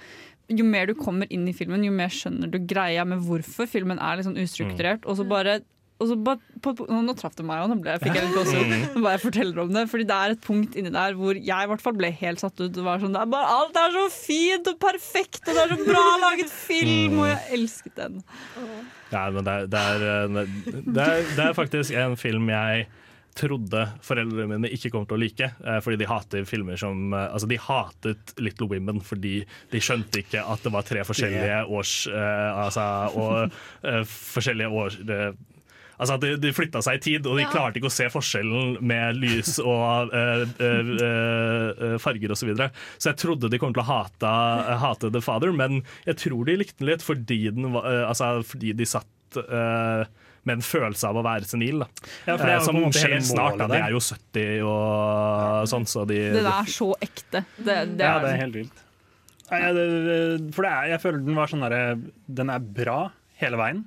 jo mer du kommer inn i filmen, jo mer skjønner du greia med hvorfor filmen er sånn ustrukturert. Og så bare, så bare på, Nå traff det meg òg, nå ble, fikk jeg litt gåsehud. Nå bare jeg forteller om det. Fordi det er et punkt inni der hvor jeg i hvert fall ble helt satt ut. Det var sånn, det er bare, alt er så fint og perfekt, og det er så bra laget film, og jeg elsket den. Ja, men det er, det, er, eh, det, er, det er faktisk en film jeg trodde foreldrene mine ikke kom til å like, eh, fordi de hater filmer som eh, Altså, de hatet Little Women fordi de skjønte ikke at det var tre forskjellige års Altså, og forskjellige år Altså at De, de flytta seg i tid, og de Ja. klarte ikke å se forskjellen med lys og eh, eh, eh, farger osv. Så, videre. så jeg trodde de kom til å hate, hate The Father, men jeg tror de likte den litt fordi, den, eh, altså, fordi de satt eh, med en følelse av å være senil. Da. Ja, for det er Eh, som skjer snart. Da. De er jo 70 og sånn, så de Det er så ekte. Det, det ja, er, det er helt vilt. Jeg- det- For det er, jeg føler den var sånn derre Den er bra hele veien.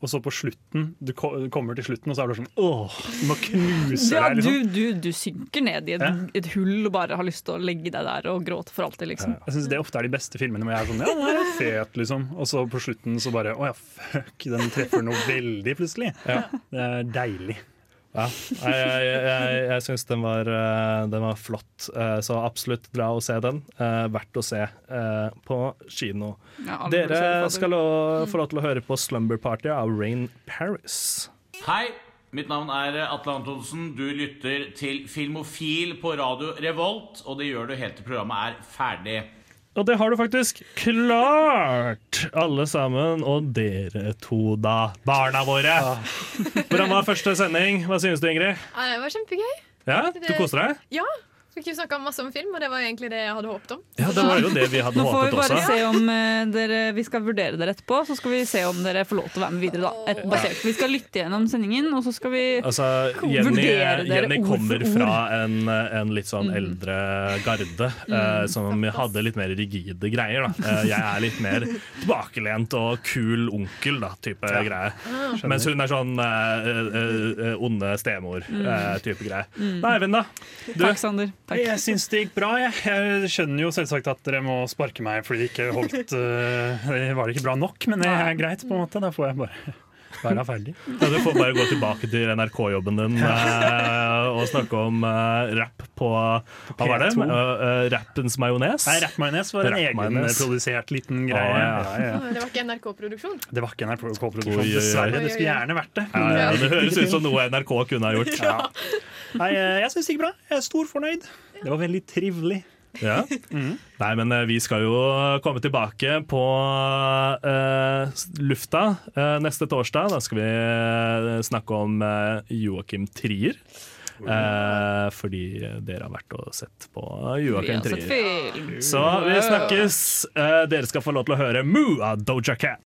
Og så på slutten Du kommer til slutten, og så er du sånn Åh, du må knuse ja, deg, liksom. du, du, du synker ned i et, et hull og bare har lyst til å legge deg der og gråte for alltid, liksom. Jeg syns det ofte er de beste filmene hvor jeg er sånn Ja, det er fet, liksom. Og så på slutten så bare Å ja, fuck, den treffer noe veldig plutselig. Ja. Det er deilig. Ja, jeg, jeg, jeg, jeg syns den, var, eh, den var flott, eh, så absolutt dra og se den. Eh, Verdt å se eh, på kino. Ja, Dere skal få lov til å høre på Slumber Party av Rain Paris. Hei, mitt navn er Atle Antonsen. Du lytter til Filmofil på radio Revolt, og det gjør du helt til programmet er ferdig. Og det har du faktisk klart, alle sammen. Og dere to, da. Barna våre. Hvordan var første sending? Hva synes du, Ingrid? Ja, det var kjempegøy. Ja, Du koste deg? Ja. Fikk jo snakka masse om film, og det var egentlig det jeg hadde håpet om. Ja, det var jo det vi hadde Nå får vi bare også. se om uh, dere Vi skal vurdere dere etterpå, så skal vi se om dere får lov til å være med videre. da Et, basert. Vi skal lytte gjennom sendingen, og så skal vi Altså, Jenny, vurdere dere Jenny ord for ord. ord. kommer fra en, en litt sånn eldre garde, eh, som hadde litt mer rigide greier. Da. Uh, jeg er litt mer tilbakelent og kul onkel, da, type greie. Ah. Mens hun er sånn onde stemor-type Mm. greie. Mm. Nei, Eivind, da? Du, Takk, Sander. Takk. Jeg syns det gikk bra. Jeg. jeg skjønner jo selvsagt at dere må sparke meg fordi det ikke holdt uh, Det var ikke bra nok, men det er greit, på en måte. Da får jeg bare være ferdig. Ja, du får bare gå tilbake til NRK-jobben din eh, og snakke om eh, rapp på Hva var det? P2. Eh, rappens majones? Nei, Rappmajones var en egen egenprodusert liten Å, greie. ja. Ja, ja. Det var ikke NRK-produksjon. Det var ikke NRK-produksjon, dessverre. Det skulle gjerne vært det. Ja, ja, det høres ut som noe NRK kunne ha gjort. Ja. Nei, jeg syns det gikk bra. Jeg er stor fornøyd. Det var veldig trivelig. Ja. Nei, men eh, vi skal jo komme tilbake på uh, lufta uh, neste torsdag. Da skal vi snakke om uh, Joakim Trier. Uh, fordi dere har vært og sett på Joakim Trier. Så vi snakkes. Eh, dere skal få lov til å høre Moo av Doja Cat.